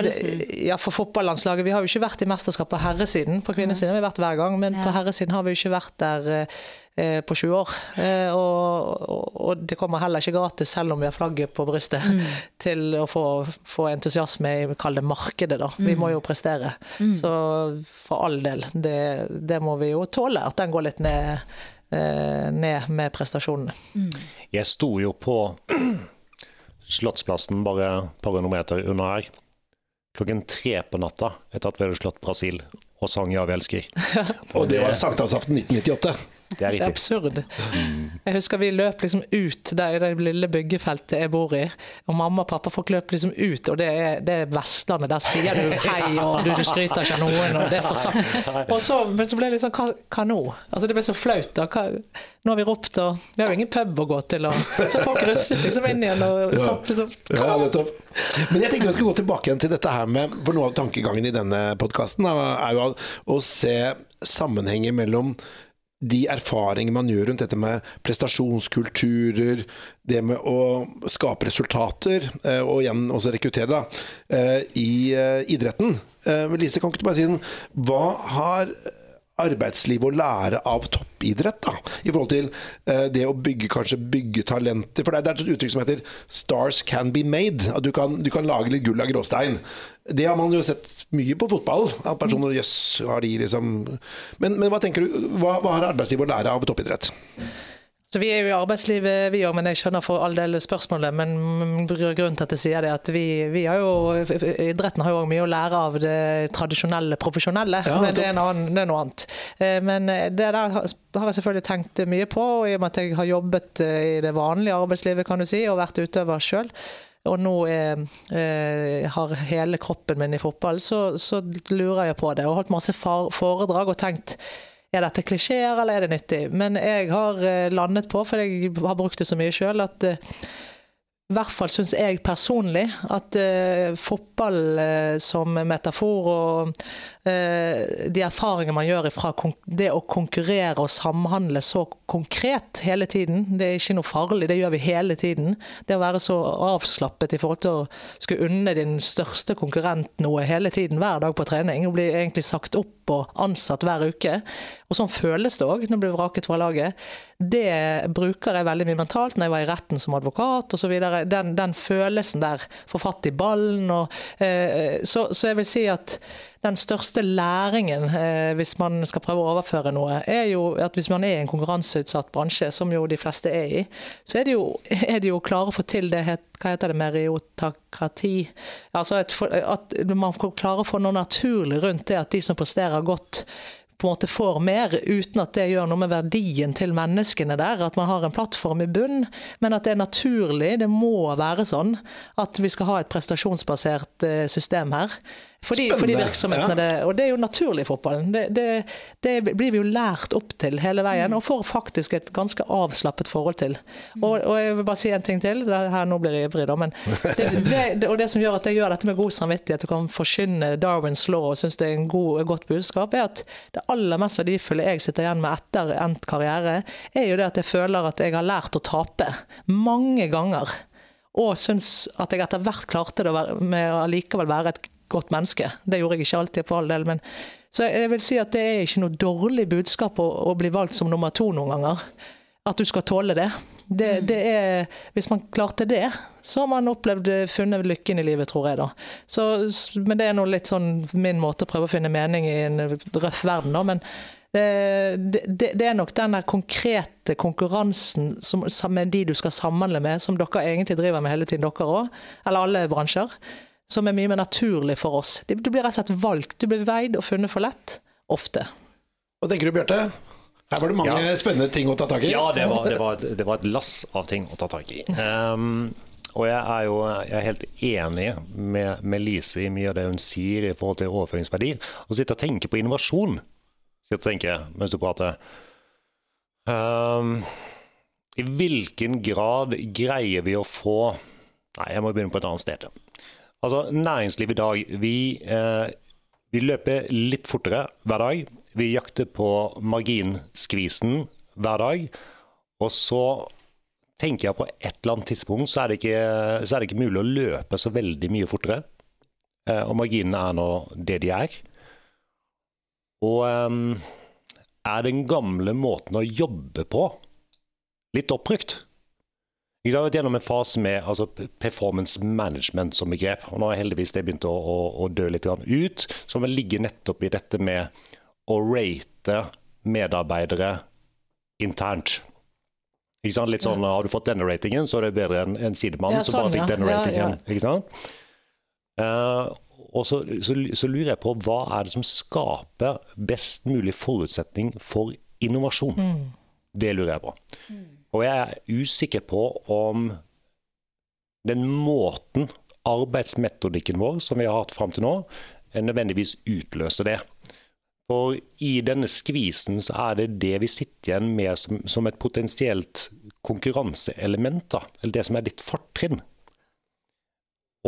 S4: ja, for fotballandslaget. Vi har jo ikke vært i mesterskap på herresiden. På kvinnesiden har vi vært hver gang, men ja. på herresiden har vi jo ikke vært der eh, på 20 år. Eh, og, og, det kommer heller ikke gratis, selv om vi har flagget på brystet, mm. til å få, få entusiasme i kall det markedet, da. Vi må jo mm. prestere. Mm. Så for all del, det, det, må vi jo tåle. At den går litt ned, eh, ned med prestasjonene. Mm.
S5: Jeg sto jo på Slottsplassen bare et par hundre meter unna her klokken tre på natta etter at vi hadde slått Brasil og sang 'Ja, vi elsker'.
S1: og det var sankthansaften 1998.
S4: Det er, det er absurd. Jeg husker vi løp liksom ut der i det lille byggefeltet jeg bor i. Og mamma og pappa folk løp liksom ut, og det er, det er Vestlandet. Der sier du hei, og du, du skryter ikke av noen, og det er for sagt. Og så, men så ble det liksom hva, hva nå? Altså det ble så flaut. da. Hva, nå har vi ropt, og vi har jo ingen pub å gå til. Og, så folk russet liksom inn igjen og satt liksom
S1: ja, nettopp. Men jeg tenkte vi skulle gå tilbake igjen til dette her med For noe av tankegangen i denne podkasten er jo å se sammenhenger mellom de erfaringer man gjør rundt dette med prestasjonskulturer, det med å skape resultater, eh, og igjen også rekruttere, da, eh, i eh, idretten. Lise, kan ikke du bare si den, hva har arbeidslivet å lære av toppidrett? da, I forhold til eh, det å bygge kanskje bygge talenter. For det er, et uttrykk som heter 'stars can be made'. At du kan, du kan lage litt gull av gråstein. Det har man jo sett mye på fotball. At personer jøss, har de liksom Men, men hva tenker du, hva, hva har arbeidslivet å lære av toppidrett?
S4: Så Vi er jo i arbeidslivet, vi òg, men jeg skjønner for all del spørsmålet. Men grunnen til at jeg sier det, er at vi, vi har jo, idretten har jo mye å lære av det tradisjonelle, profesjonelle. Ja, men det er, annen, det er, noe annet. Eh, men det der har jeg selvfølgelig tenkt mye på, i og med at jeg har jobbet eh, i det vanlige arbeidslivet kan du si, og vært utøver sjøl. Og nå er, er, har hele kroppen min i fotball, så, så lurer jeg på det. Og holdt masse foredrag og tenkt er dette klisjeer, eller er det nyttig? Men jeg har eh, landet på, for jeg har brukt det så mye sjøl, at eh, i hvert fall syns jeg personlig at uh, fotball som metafor og de erfaringene man gjør fra det å konkurrere og samhandle så konkret hele tiden, det er ikke noe farlig, det gjør vi hele tiden. Det å være så avslappet i forhold til å skulle unne din største konkurrent noe hele tiden, hver dag på trening, og bli egentlig sagt opp og ansatt hver uke. Og sånn føles det òg når du blir vraket fra laget. Det bruker jeg veldig mye mentalt når jeg var i retten som advokat osv. Den, den følelsen der, få fatt i ballen og eh, så, så, jeg vil si at den største læringen, eh, hvis man skal prøve å overføre noe, er jo at hvis man er i en konkurranseutsatt bransje, som jo de fleste er i, så er det jo, er det jo klare å få til det hva heter det, meriotokrati. Altså at, at man klarer å få noe naturlig rundt det at de som presterer godt, på en måte får mer, uten at det gjør noe med verdien til menneskene der. At man har en plattform i bunn, men at det er naturlig. Det må være sånn at vi skal ha et prestasjonsbasert eh, system her. Fordi, fordi virksomhetene, ja. det, Og det er jo naturlig i fotballen. Det, det, det, blir vi jo lært opp til hele veien, mm. og får faktisk et ganske avslappet forhold til. Og, og jeg vil bare si en ting til. Det her Nå blir jeg ivrig, da. Men og det som gjør at jeg gjør dette med god samvittighet og kan forkynne Darwins law og syns det er en god, et godt budskap, er at det aller mest verdifulle jeg sitter igjen med etter endt karriere, er jo det at jeg føler at jeg har lært å tape. Mange ganger og syns at jeg etter hvert klarte det med å likevel være et godt menneske. Det gjorde jeg ikke alltid, for all del. men så jeg vil si at det er ikke noe dårlig budskap å, å bli valgt som nummer to noen ganger. At du skal tåle det. det, mm. det er, hvis man klarte det, så har man opplevd funnet lykken i livet, tror jeg. da. Så, men det er nå litt sånn min måte å prøve å finne mening i en røff verden, da. Men det, det, det, er nok den der konkrete konkurransen som, med de du skal samhandle med, som dere egentlig driver med hele tiden, dere òg. Eller alle bransjer som er mye mer naturlig for oss. Du blir rett og slett valgt. Du blir veid og funnet for lett. Ofte.
S1: Hva tenker du, Bjarte? Her var det mange ja. spennende ting å ta tak i.
S5: Ja, det var, det, var, det var, et lass av ting å ta tak i. Um, og jeg er jo jeg er helt enig med, med, Lise i mye av det hun sier i forhold til overføringsverdi. Å sitte og tenke på innovasjon, sitte og tenke mens du prater. Um, I hvilken grad greier vi å få Nei, jeg må begynne på et annet sted. Altså, Næringslivet i dag, vi, eh, vi løper litt fortere hver dag. Vi jakter på marginskvisen hver dag. Og så tenker jeg på et eller annet tidspunkt så er det ikke, er det ikke mulig å løpe så veldig mye fortere. Eh, og marginene er nå det de er. Og eh, er den gamle måten å jobbe på litt oppbrukt? Jeg har vært gjennom en fase med altså, performance management som begrep. og Nå har heldigvis det begynt å, å, å dø litt ut, som ligger nettopp i dette med å rate medarbeidere internt. Ikke sant? Litt sånn, Har du fått denne ratingen, så er det bedre enn en sidemann ja, som bare fikk denne ratingen. Ja, ja. ikke sant? Uh, og så, så, så, lurer jeg på hva er det som skaper best mulig forutsetning for innovasjon? Mm. Det lurer jeg på. Mm. Og jeg er usikker på om den måten, arbeidsmetodikken vår, som vi har hatt fram til nå, nødvendigvis utløser det. For i denne skvisen så er det det vi sitter igjen med som, som et potensielt konkurranseelement, da, eller det som er ditt fortrinn.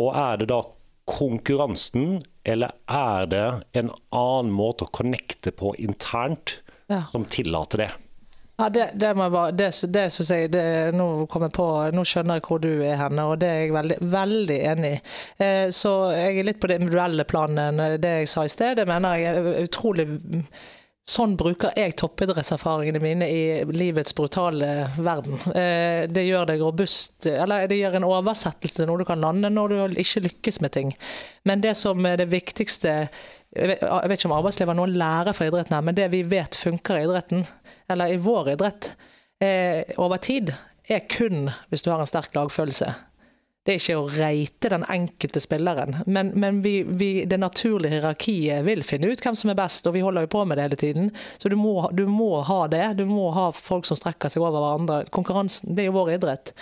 S5: Og er det da konkurransen, eller er det en annen måte å connecte på internt ja. som tillater det?
S4: Ja, det, det, bare, det, det synes jeg, nå, på, nå skjønner jeg hvor du er henne, og det er jeg veldig, veldig enig i. Eh, så jeg er litt på det individuelle planen. Det jeg sa i sted, det mener jeg er utrolig Sånn bruker jeg toppidrettserfaringene mine i livets brutale verden. Eh, det gjør deg robust, eller det gjør en oversettelse til noe du kan lande når du ikke lykkes med ting. Men det som er det viktigste Jeg vet, ikke om arbeidslivet har noe å lære fra idretten her, men det vi vet funker i idretten, eller i vår idrett, eh, over tid, er kun hvis du har en sterk lagfølelse. Det er ikke å reite den enkelte spilleren, men, men vi, vi, det naturlige hierarkiet vil finne ut hvem som er best, og vi holder jo på med det hele tiden. Så du må, du må ha det. Du må ha folk som strekker seg over hverandre. Konkurransen, det er jo vår idrett.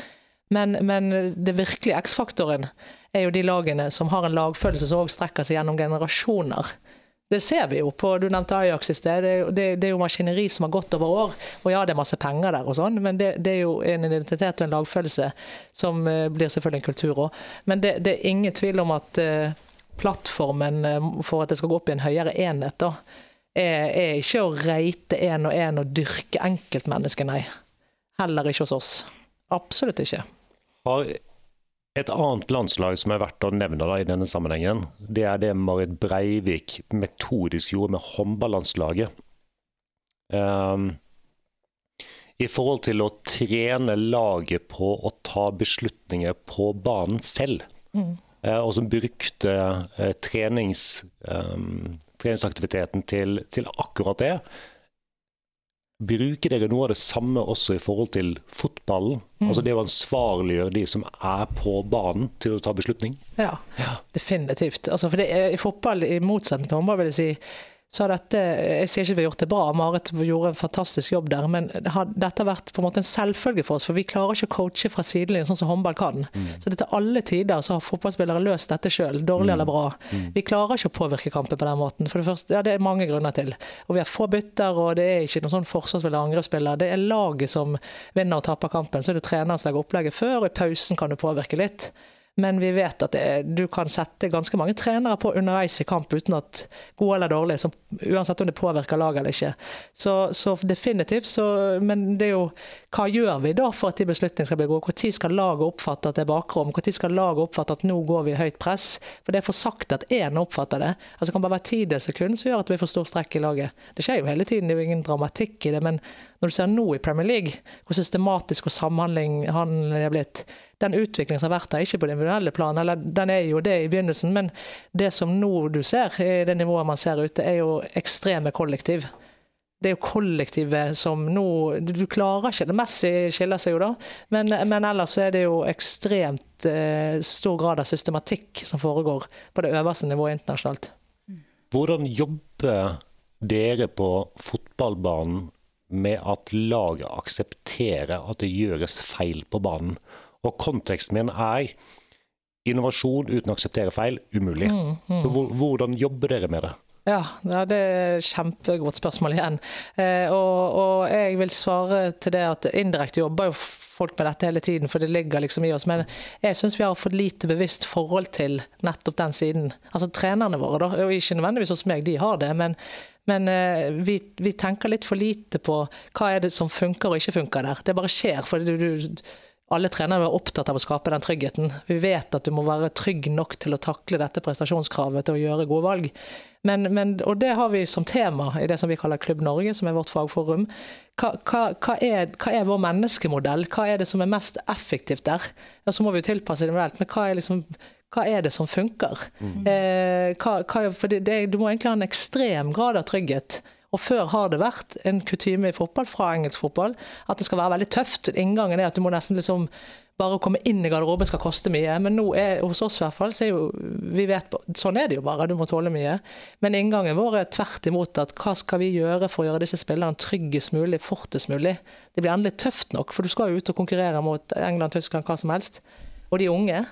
S4: Men, men det virkelige X-faktoren er jo de lagene som har en lagfølelse som òg strekker seg gjennom generasjoner. Det ser vi jo på Du nevnte Ajax i sted. Det, det, det, er jo maskineri som har gått over år. Og ja, det er masse penger der og sånn, men det, det er jo en identitet og en lagfølelse som uh, blir selvfølgelig en kultur òg. Men det, er ingen tvil om at uh, plattformen uh, for at det skal gå opp i en høyere enhet, da, er, er ikke å reite én og én og dyrke enkeltmennesket, nei. Heller ikke hos oss. Absolutt ikke.
S5: Har et annet landslag som er verdt å nevne da, i denne sammenhengen, det er det Marit Breivik metodisk gjorde med håndballandslaget. Um, I forhold til å trene laget på å ta beslutninger på banen selv. Mm. Uh, og som brukte uh, trenings, um, treningsaktiviteten til, til akkurat det. Bruker dere noe av det samme også i forhold til fotballen? Mm. Altså det å ansvarliggjøre de som er på banen til å ta beslutning?
S4: Ja, ja. definitivt. Altså for det I fotball, i motsetning til håndball, vil jeg si, så har dette Jeg sier ikke vi har gjort det bra, Marit gjorde en fantastisk jobb der, men har, dette har vært på en måte en selvfølge for oss. For vi klarer ikke å coache fra sidelinjen sånn som håndball kan. Mm. Så det til alle tider så har fotballspillere løst dette sjøl, dårlig mm. eller bra. Mm. Vi klarer ikke å påvirke kampen på den måten. For det første, ja, det er mange grunner til. Og vi har få bytter, og det er ikke noen sånn forsvarsspiller og angrepsspiller. Det er laget som vinner og taper kampen. Så er det treneren som legger opplegget før, og i pausen kan du påvirke litt. Men vi vet at er, du kan sette ganske mange trenere på underveis i kamp uten at gode eller dårlige, som, uansett om det påvirker laget eller ikke. Så, så definitivt. Så, men det er jo hva gjør vi da for at de beslutningene skal bli gode? Når skal laget oppfatte at det er bakrom? Når skal laget oppfatte at nå går vi i høyt press? For det er for sagt at én oppfatter det. Altså Det kan bare være tidels sekund som gjør at vi får stor strekk i laget. Det skjer jo hele tiden, det er jo ingen dramatikk i det. Men når du ser nå i Premier League, hvor systematisk og samhandling det er blitt, den utviklingen som har vært der, ikke på det individuelle plan, eller den er jo det i begynnelsen, men det som nå du ser, i det nivået man ser ute, er jo ekstreme kollektiv. Det er jo kollektivet som nå Du klarer ikke det. Messi skiller seg jo da, men, men ellers er det jo ekstremt eh, stor grad av systematikk som foregår på det øverste nivået internasjonalt.
S5: Hvordan jobber dere på fotballbanen med at laget aksepterer at det gjøres feil på banen? Og konteksten min er innovasjon uten å akseptere feil, umulig. Mm, mm. Så hvordan jobber dere med det?
S4: Ja, det er et kjempegodt spørsmål igjen. Eh, og, og, jeg vil svare til det at indirekte jobber jo folk med dette hele tiden, for det ligger liksom i oss. Men jeg syns vi har fått lite bevisst forhold til nettopp den siden. Altså trenerne våre, da, og ikke nødvendigvis hos meg, de har det. men men eh, vi, vi, tenker litt for lite på hva er det som funker og ikke funker der. Det bare skjer. for du, du alle trenere er opptatt av å skape den tryggheten. Vi vet at du må være trygg nok til å takle dette prestasjonskravet til å gjøre gode valg. Men, men, og det har vi som tema i det som vi kaller Klubb Norge, som er vårt fagforum. Hva, hva, hva, er, hva, er, vår menneskemodell? Hva er det som er mest effektivt der? Ja, så må vi jo tilpasse det individuelt, men hva er, liksom, hva er det som funker? Mm. Eh, for det, det, du må egentlig ha en ekstrem grad av trygghet og før har det vært en kutyme i fotball fra engelsk fotball at det skal være veldig tøft. Inngangen er at du må nesten liksom bare å komme inn i garderoben skal koste mye. Men nå er, hos oss i hvert fall, så er jo vi vet, sånn er det jo bare. Du må tåle mye. Men inngangen vår er tvert imot at hva skal vi gjøre for å gjøre disse spillerne tryggest mulig, fortest mulig. Det blir endelig tøft nok, for du skal jo ut og konkurrere mot England, Tyskland, hva som helst. Og de unge.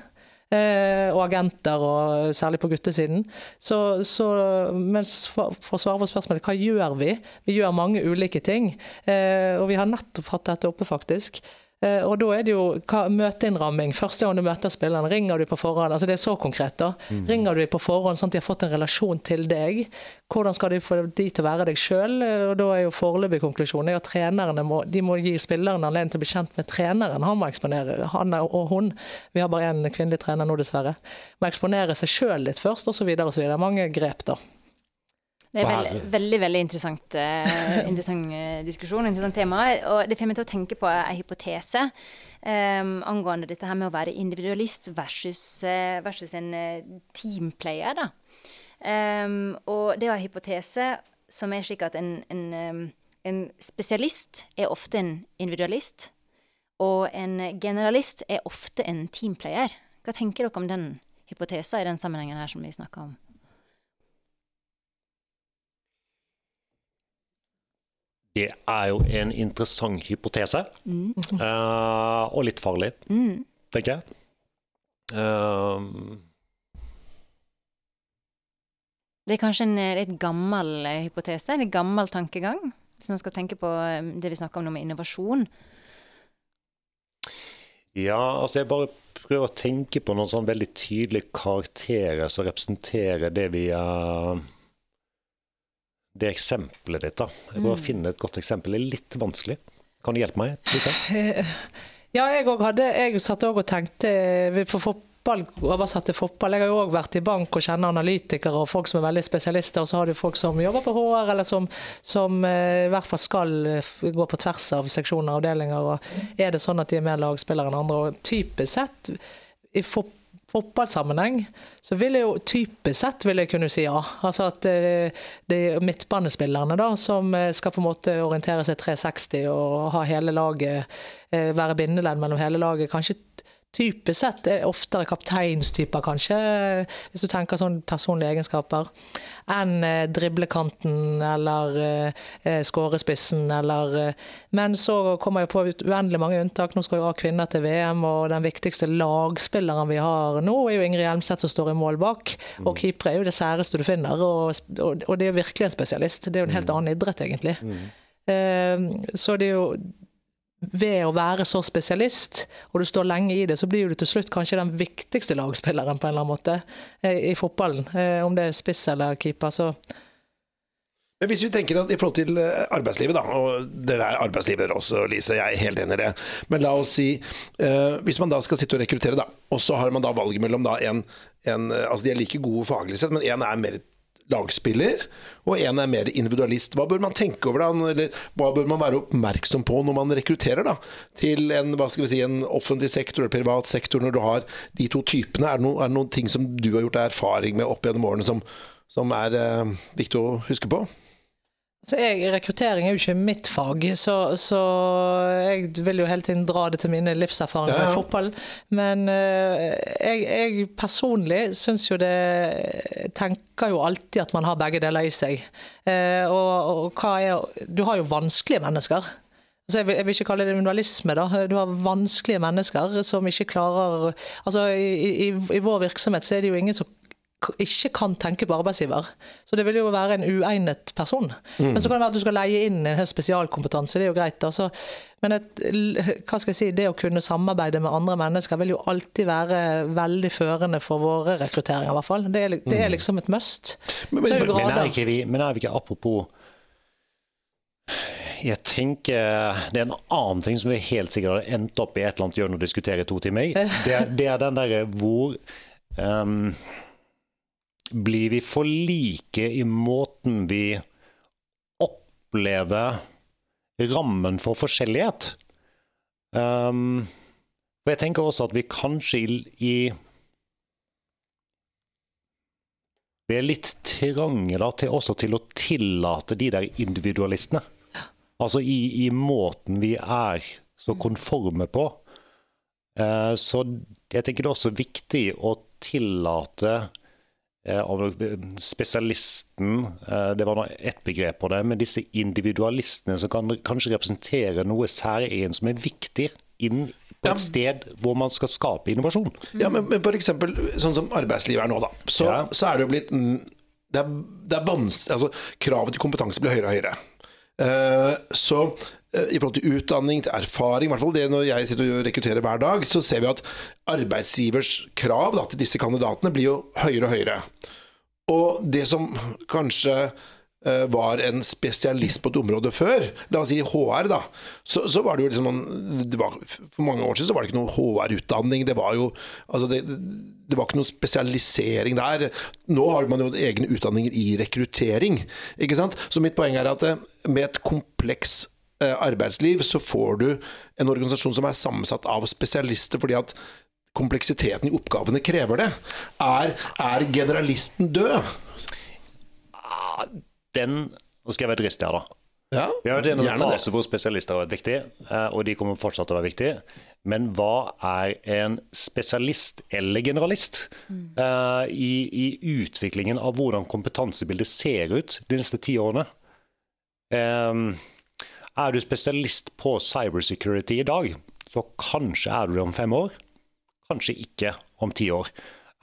S4: Eh, og agenter, og særlig på guttesiden. Så, så, mens for, for, å svare på spørsmålet hva gjør vi? Vi gjør mange ulike ting. Eh, og vi har nettopp hatt dette oppe, faktisk. Eh, og da er det jo møteinnramming. Første gang du møter spilleren, ringer du på forhånd? Altså det er så konkret, da. Mm. Ringer du på forhånd sånn at de har fått en relasjon til deg? Hvordan skal de få de til å være deg sjøl? Eh, da er jo foreløpig konklusjonen at trenerne må, de må gi spilleren anledning til å bli kjent med treneren. Han må eksponere, han og hun. Vi har bare én kvinnelig trener nå, dessverre. Må eksponere seg sjøl litt først, osv. osv. Mange grep, da.
S3: Det er veld, veldig veldig interessant, uh, interessant uh, diskusjon, interessant tema. Og det får meg til å tenke på en hypotese um, angående dette her med å være individualist versus, uh, versus en teamplayer. da. Um, og det er en hypotese som er slik at en, en, um, en spesialist er ofte en individualist, og en generalist er ofte en teamplayer. Hva tenker dere om den hypotesen i den sammenhengen her som vi snakker om?
S5: Det er jo en interessant hypotese, mm. uh, og litt farlig, mm. tenker jeg. Uh,
S3: det er kanskje en litt gammel eh, hypotese, en gammel tankegang, hvis man skal tenke på det vi snakker om nå med innovasjon.
S5: Ja, altså jeg bare prøver å tenke på noen sånn veldig tydelige karakterer som representerer det vi uh, det eksempelet ditt. da. Jeg må mm. finne et godt eksempel. Det er litt vanskelig. Kan du hjelpe meg? Lisa?
S4: Ja, jeg òg hadde Jeg satt òg og tenkte for fotball, oversatt til fotball. Jeg har jo òg vært i bank og kjenner analytikere og folk som er veldig spesialister. Og så har du folk som jobber på HR, eller som, som eh, i hvert fall skal eh, gå på tvers av seksjoner og avdelinger. Og er det sånn at de er mer lagspillere enn andre? Og typisk sett i fotball fotballsammenheng, så vil jeg jo typisk sett vil jeg kunne si ja. Altså at eh, det er midtbanespillerne da, som eh, skal på en måte orientere seg 360 og ha hele laget, eh, være bindeledd mellom hele laget. Kanskje typisk sett er oftere kapteinstyper, kanskje, hvis du tenker sånn personlige egenskaper, enn eh, driblekanten eller eh, skårespissen eller eh, Men så kommer jeg på uendelig mange unntak. Nå skal vi ha kvinner til VM, og den viktigste lagspilleren vi har nå, er jo Ingrid Hjelmseth som står i mål bak. Og mm. keeper er jo det særeste du finner, og, og, og det er jo virkelig en spesialist. Det er jo en helt mm. annen idrett, egentlig. Mm. Så det er jo ved å være så spesialist, og du står lenge i det, så blir du til slutt kanskje den viktigste lagspilleren på en eller annen måte eh, i fotballen. Eh, om det er spiss eller keeper, så
S1: men hvis vi tenker at i forhold til eh, arbeidslivet, da, og det er arbeidslivet også, Lise, jeg er helt enig i det. Men la oss si, hvis man da skal sitte og rekruttere, da, og så har man da valget mellom da en, en Altså de er like gode faglig sett, men én er mer lagspiller, og en er mer individualist. Hva bør man tenke over da, eller hva bør man være oppmerksom på når man rekrutterer da, til en, hva skal vi si, en offentlig sektor eller privat sektor, når du har de to typene? Er det, noen, er det noen ting som du har gjort erfaring med opp gjennom årene som, som er eh, viktig å huske på?
S4: Så jeg, rekruttering er jo ikke mitt fag, så, så, jeg vil jo hele tiden dra det til mine livserfaringer ja, ja. med fotball. Men uh, jeg, jeg, personlig syns jo det Tenker jo alltid at man har begge deler i seg. Uh, og, og hva er Du har jo vanskelige mennesker. Så jeg, vil, jeg, vil, ikke kalle det individualisme. da. Du har vanskelige mennesker som ikke klarer altså i, i, I vår virksomhet så er det jo ingen som ikke kan tenke på arbeidsgiver. Så det vil jo være en uegnet person. Mm. Men så kan det være at du skal leie inn en spesialkompetanse, det er jo greit. Altså. Men et, hva skal jeg si, det å kunne samarbeide med andre mennesker vil jo alltid være veldig førende for våre rekrutteringer, i hvert fall. Det er, det er mm. liksom et must.
S5: Men, men, men, er ikke vi, men er vi ikke apropos jeg tenker Det er en annen ting som vi helt sikkert har endt opp i et eller annet hjørne å diskutere i to timer. Det, det er den derre hvor um, blir vi for like i måten vi opplever rammen for forskjellighet? Um, og jeg tenker også at vi kanskje i, i Vi er litt trange da, til, også til å tillate de der individualistene. Altså i, i måten vi er så konforme på. Uh, så jeg tenker det er også viktig å tillate av spesialisten, eh, det var ett begrep på det, men disse individualistene som kan kanskje representere noe særegent som er viktig inn på et sted hvor man skal skape innovasjon.
S1: Ja, Men, men f.eks. sånn som arbeidslivet er nå, da. Så, ja. så er det jo blitt det er, det er altså, Kravet til kompetanse blir høyere og høyere. Uh, så Eh, i forhold til utdanning, til erfaring, i hvert fall det når jeg sitter og rekrutterer hver dag, så ser vi at arbeidsgivers krav da, til disse kandidatene blir jo høyere og høyere. Og det som kanskje eh, var en spesialist på et område før, la oss si HR, da, så, så var det jo liksom noen, det var, For mange år siden så var det ikke noe HR-utdanning. Det var jo altså det, det var ikke noe spesialisering der. Nå har man jo egne utdanninger i rekruttering. ikke sant? Så mitt poeng er at eh, med et kompleks eh, arbeidsliv så får du en organisasjon som er sammensatt av spesialister, fordi at kompleksiteten i oppgavene krever det. Er, er generalisten død?
S5: Den Nå skal jeg være dristig her, da.
S1: Ja,
S5: Vi har vært innom en fase hvor spesialister har vært viktig, eh, og de kommer fortsatt til å være viktige. Men hva er en spesialist eller generalist eh, i, i utviklingen av hvordan kompetansebildet ser ut de neste ti årene? Em, er du spesialist på cybersecurity i dag, så kanskje er du det om fem år. Kanskje ikke om ti år.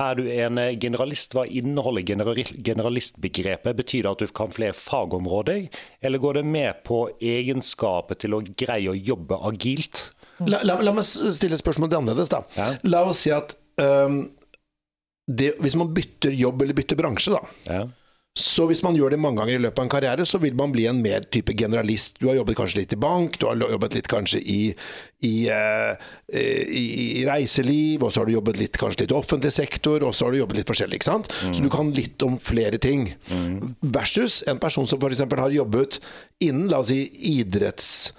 S5: Er du en eh, generalist, hva inneholder generalistbegrepet? Betyr det at du kan flere fagområder, eller går det med på egenskaper til å greie å jobbe agilt?
S1: La, la, la meg stille spørsmålet annerledes, da.
S5: Ja.
S1: La oss si at um, det, hvis man bytter jobb eller bytter bransje, da.
S5: Ja.
S1: Så hvis man gjør det mange ganger i løpet av en karriere, så vil man bli en mer type generalist. Du har jobbet kanskje litt i bank, du har jobbet litt kanskje i, i, eh, i, i reiseliv, og så har du jobbet litt kanskje litt i offentlig sektor, og så har du jobbet litt forskjellig. ikke sant? Så du kan litt om flere ting. Versus en person som f.eks. har jobbet innen la oss si, idretts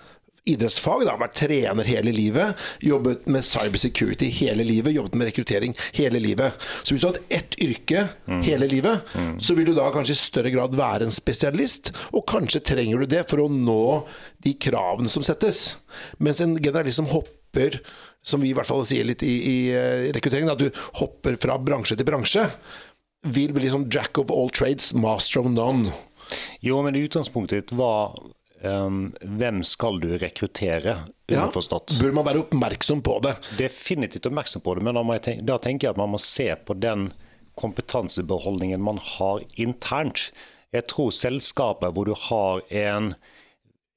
S1: idrettsfag, da, vært trener hele livet, jobbet med cybersecurity hele livet, jobbet med rekruttering hele livet. Så hvis du har hatt ett yrke hele livet, så vil du da kanskje i større grad være en spesialist, og kanskje trenger du det for å nå de kravene som settes. Mens en generalist som hopper som vi i hvert fall sier litt i, i eh, rekrutteringen, at du hopper fra bransje til bransje, vil bli liksom jack of all trades, master of none.
S5: Jo, men utgangspunktet ditt var em, hvem skal du rekruttere,
S1: Ja. Bør man være oppmerksom på det?
S5: definitivt oppmerksom på det, men da, må jeg tenke, da tenker jeg at man må se på den kompetansebeholdningen man har internt. Jeg tror selskaper hvor du har en,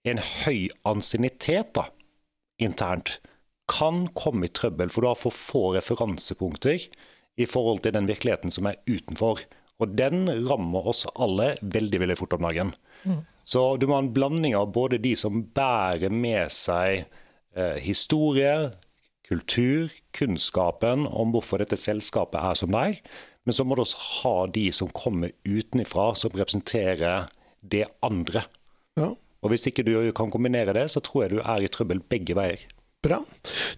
S5: en høy ansiennitet internt, kan komme i trøbbel, for du har for få referansepunkter i forhold til den virkeligheten som er utenfor. Og den rammer oss alle veldig veldig fort om dagen. Så du må ha en blanding av både de som bærer med seg eh, historie, kultur, kunnskapen om hvorfor dette selskapet er som det er. Men så må du også ha de som kommer utenfra, som representerer det andre.
S1: Ja.
S5: Og Hvis ikke du kan kombinere det, så tror jeg du er i trøbbel begge veier.
S1: Bra.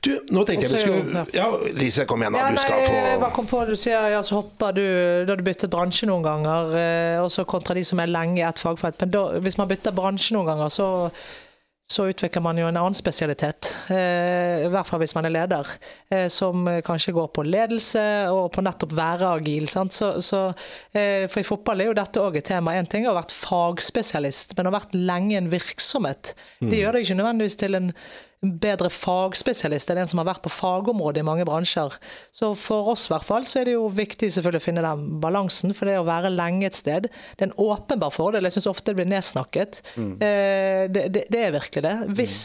S1: Du, nå tenkte jeg vi skulle Ja, Lise, kom igjen, da.
S4: Ja,
S1: Du skal
S4: jeg bare kom på, du sier ja, så hopper du Da har du byttet bransje noen ganger, eh, og så kontra de som er lenge i et fagfelt. Men da, hvis man bytter bransje noen ganger, så, så utvikler man jo en annen spesialitet. Eh, I hvert fall hvis man er leder, eh, som kanskje går på ledelse og på nettopp være agil. Sant? Så, så, for i fotball er jo dette òg et tema. Én ting er å ha vært fagspesialist, men å ha vært lenge i en virksomhet. Det gjør deg ikke nødvendigvis til en bedre fagspesialist enn en som har vært på fagområdet i mange bransjer. Så for oss i hvert fall så er det jo viktig selvfølgelig å finne den balansen. For det å være lenge et sted, det er en åpenbar fordel. Jeg syns ofte det blir nedsnakket. Eh, det, det, det er virkelig det. Hvis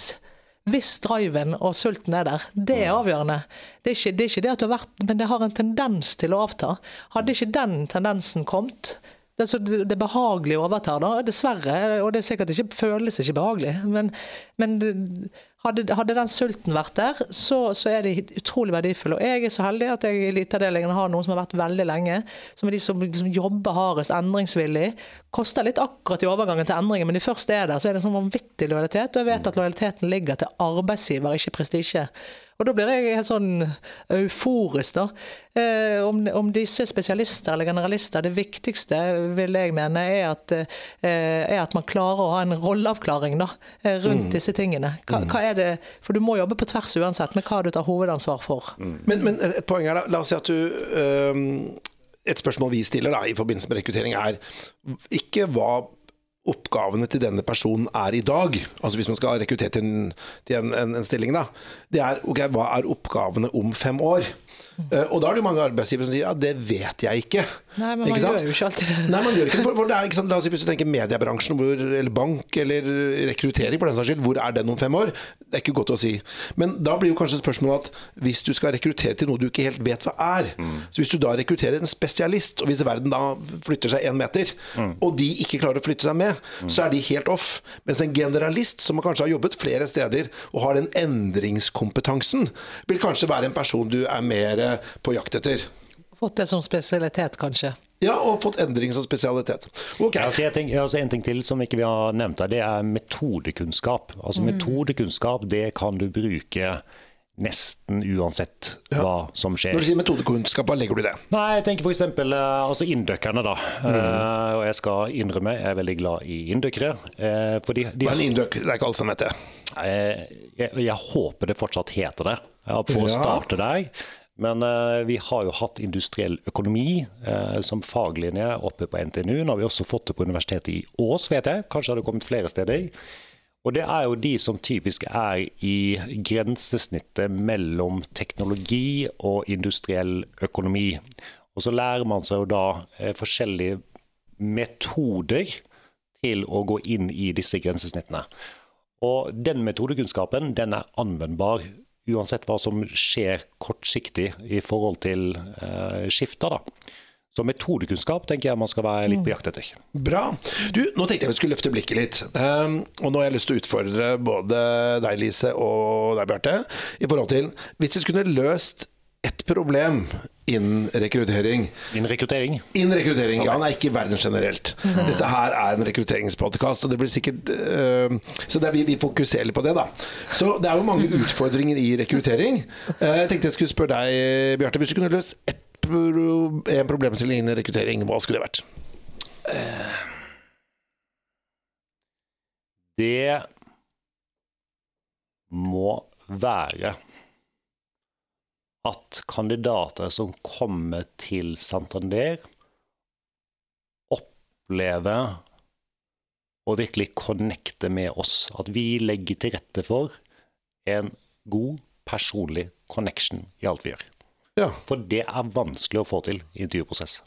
S4: hvis driven og sulten er der, det er avgjørende. Det er, ikke, det er ikke det at du har vært Men det har en tendens til å avta. Hadde ikke den tendensen kommet det, er så det behagelige overtar, da, dessverre. Og det er sikkert ikke føles ikke behagelig. Men, men hadde, hadde den sulten vært der, så, så er de utrolig verdifulle. Og jeg er så heldig at jeg i eliteavdelingen har noen som har vært veldig lenge. Som er de som liksom jobber hardest, endringsvillig. Koster litt akkurat i overgangen til endringen, men de først er der, så er det en sånn vanvittig lojalitet. Og jeg vet at lojaliteten ligger til arbeidsgiver, ikke prestisje. Og da blir jeg helt sånn euforisk, da. Eh, om, om disse spesialister eller generalister, det viktigste vil jeg mene er at, eh, er at man klarer å ha en rolleavklaring da, rundt rundt disse tingene. Hva, hva er det, for du må jobbe på tvers uansett med hva du tar hovedansvar for.
S1: Men, men et poeng er la oss si at du øhm, Et spørsmål vi stiller da, i forbindelse med rekruttering, er ikke hva oppgavene til denne personen er i dag. Altså Hvis man skal rekruttere til en, til en, en, en stilling, da. Det er ok, hva er oppgavene om fem år? Eh, og da er det jo mange arbeidsgivere som sier ja, det vet jeg ikke.
S4: Nei, men man
S1: Ikke sant?
S4: gjør jo ikke alltid det.
S1: Nei, man gjør ikke det. For, for det er, ikke sant? La oss si hvis du tenker mediebransjen, hvor, eller bank, eller rekruttering for den saks skyld, hvor er den om fem år? Det er ikke godt å si. Men da blir jo kanskje spørsmålet at hvis du skal rekruttere til noe du ikke helt vet hva er, så hvis du da rekrutterer en spesialist, og hvis verden da flytter seg én meter, og de ikke klarer å flytte seg med, mm. så er de helt off. Mens en generalist som kanskje har jobbet flere steder og har den endringskompetansen, vil kanskje være en person du er mer på jakt etter.
S4: Fått det som spesialitet, kanskje.
S1: Ja, og fått endring som spesialitet. Ok.
S5: Ja, altså jeg tenker, altså en ting til som ikke vi har nevnt her, det er metodekunnskap. Altså Metodekunnskap det kan du bruke nesten uansett hva som skjer.
S1: Når du sier metodekunnskap, hva legger du i det?
S5: Nei, jeg tenker f.eks. altså inndøkkerne, da. Eh, og jeg skal innrømme, jeg er veldig glad i inndøkkere. Uh, fordi de,
S1: Hva er en inndøk? Det er ikke alle som heter det.
S5: Eh, jeg, jeg håper det fortsatt heter det, ja, for å
S1: Ja.
S5: starte der. Men eh, vi har jo hatt industriell økonomi eh, som faglinje oppe på NTNU. Nå har vi også fått det på Universitetet i Ås, vet jeg. Kanskje har det kommet flere steder. Og det er jo de som typisk er i grensesnittet mellom teknologi og industriell økonomi. Og så lærer man seg jo da eh, forskjellige metoder til å gå inn i disse grensesnittene. Og den metodekunnskapen den er anvendbar uansett hva som skjer kortsiktig i forhold til eh, skifter. da. Så metodekunnskap tenker jeg man skal være litt på jakt etter.
S1: Bra. Du, nå tenkte jeg vi skulle løfte blikket litt. Um, og nå har jeg lyst til å utfordre både deg, Lise, og deg, Bjarte, i forhold til Hvis vi skulle løst ett problem innen rekruttering
S5: Innen rekruttering.
S1: Innen rekruttering, ja, nei, ikke verden generelt. Dette her er en rekrutteringspodkast, og det blir sikkert uh, Så er vi, vi fokuserer litt på det, da. Så det er jo mange utfordringer i rekruttering. Uh, jeg tenkte jeg skulle spørre deg, Bjarte, hvis du kunne løst ett en problemstilling innen rekruttering, hva skulle det vært?
S5: Det må være at kandidater som kommer til Santander, opplever å virkelig connecte med oss. At vi legger til rette for en god personlig connection i alt vi gjør.
S1: Ja,
S5: For det er vanskelig å få til i intervjuprosess.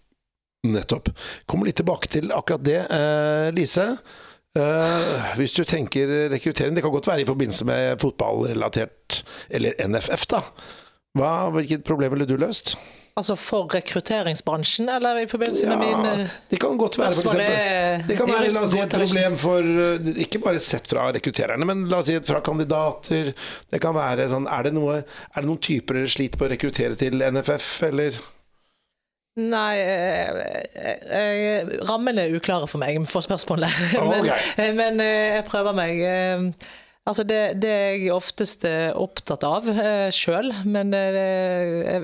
S1: nettopp. Kommer litt tilbake til akkurat det. Eh, Lise, eh, hvis du tenker rekruttering, det kan godt være i forbindelse med fotballrelatert, eller NFF, da. Hva, hvilket problem ville du løst?
S4: Altså for rekrutteringsbransjen, eller i forbindelse med min eh,
S1: det kan godt være, for eksempel. Det kan være la oss si, et problem for eh, Ikke bare sett fra rekruttererne, men la oss si fra kandidater. Det kan være sånn Er det, noe, er det noen typer dere sliter på å rekruttere til NFF, eller?
S4: Nei, eh, rammene er uklare for meg for spørsmålet.
S1: Å,
S4: men, men jeg prøver meg. Eh, Altså det, det er jeg oftest er opptatt av eh, sjøl, men det,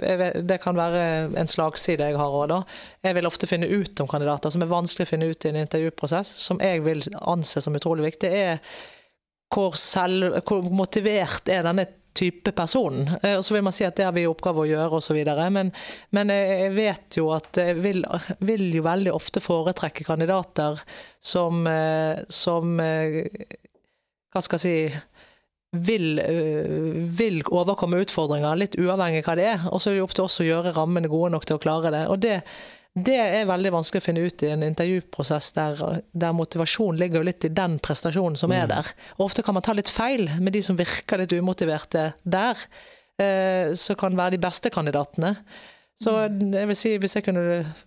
S4: jeg, det kan være en slagside jeg har òg, da. Jeg vil ofte finne ut om kandidater som er vanskelig å finne ut i en intervjuprosess, som jeg vil anse som utrolig viktig. er hvor, selv, hvor motivert er denne type personen. Og så vil man si at det har vi i oppgave å gjøre osv. Men, men jeg vet jo at jeg vil, vil jo veldig ofte foretrekke kandidater som, eh, som eh, Hva skal jeg si vil, vil overkomme utfordringer, litt uavhengig av hva det er. Og så er det opp til oss å gjøre rammene gode nok til å klare det. Og det, det er veldig vanskelig å finne ut i en intervjuprosess der, der motivasjon ligger litt i den prestasjonen som er der. Og ofte kan man ta litt feil med de som virker litt umotiverte der, eh, som kan være de beste kandidatene. Så jeg vil si, hvis jeg kunne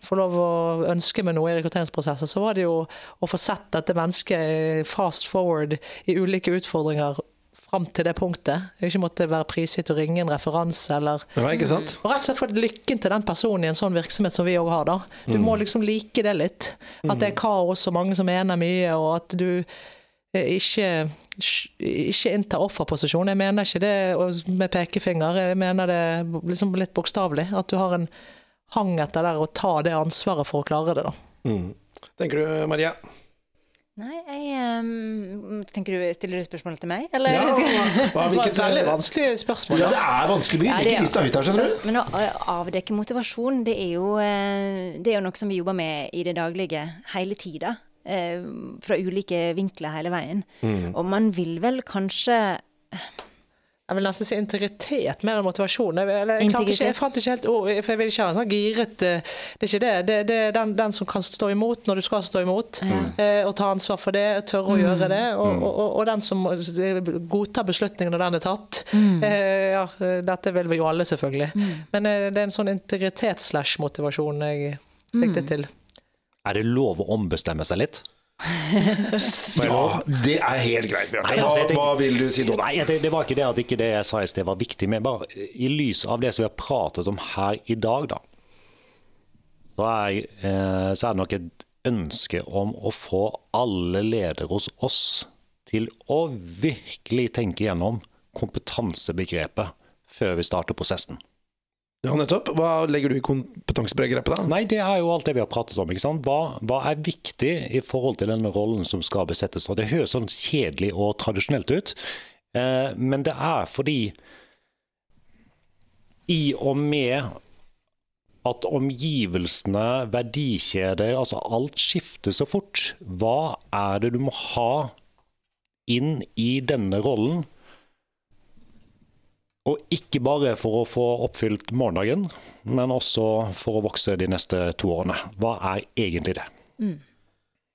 S4: få lov å ønske meg noe i rekrutteringsprosesser, så var det jo å få sett dette mennesket fast forward i ulike utfordringer fram til det punktet. Ikke måtte være prisgitt å ringe en referanse eller
S1: Ja, ikke sant?
S4: og rett og slett få lykken til den personen i en sånn virksomhet som vi òg har, da. Du må liksom like det litt. At det er kaos og mange som mener mye, og at du ikke, ikke innta offerposisjon. Jeg mener ikke det med pekefinger, jeg mener det liksom litt bokstavelig. At du har en hang etter der å ta det ansvaret for å klare det, da.
S1: Mm. Tenker du, Maria?
S3: Nei, jeg um, Tenker du, Stiller du spørsmålet til meg, eller?
S1: Ja, hva, hva,
S4: Det var et veldig vanskelig spørsmål.
S1: Ja, det er vanskelig. Vi
S3: Ja, det
S1: ikke lista høyt her, skjønner du.
S3: Men å å avdekke motivasjon, det er, jo, eh, det er jo noe som vi jobber med i det daglige hele tida. Eh, Fra ulike vinkler hele veien. Og man vil vel kanskje
S4: Jeg vil nesten si integritet mer enn motivasjon. Jeg, eller, jeg, ikke, jeg fant ikke helt ord, for jeg vil ikke ha en sånn giret eh, Det er ikke det. Det, det er den, den som kan stå imot når du skal stå imot, mm. og ta ansvar for det, tørre å gjøre det. Og, og, og, og den som godtar beslutningen når den er tatt. Eh, ja, dette vil vi jo alle, selvfølgelig. Men eh, det er en sånn integritet-slash-motivasjon jeg sikter til.
S5: Er det lov å ombestemme seg litt?
S1: Ja, det er helt greit, Bjarte.
S5: Altså,
S1: Hva, hva vil du si nå, da?
S5: Nei, det, det var ikke det at ikke det jeg sa i sted var viktig, men bare i lys av det som vi har pratet om her i dag, da, så er, eh, så er det nok et ønske om å få alle ledere hos oss til å virkelig tenke gjennom kompetansebegrepet før vi starter prosessen.
S1: Ja, nettopp. Hva legger du i kompetansebegrepet, da?
S5: Nei, det er jo alt det vi har pratet om. ikke sant? Hva, hva er viktig i forhold til den rollen som skal besettes? Og Det høres sånn kjedelig og tradisjonelt ut, eh, men det er fordi i og med at omgivelsene, verdikjeder, altså alt skifter så fort, hva er det du må ha inn i denne rollen? Og ikke bare for å få oppfylt morgendagen, men også for å vokse de neste to årene. Hva er egentlig det?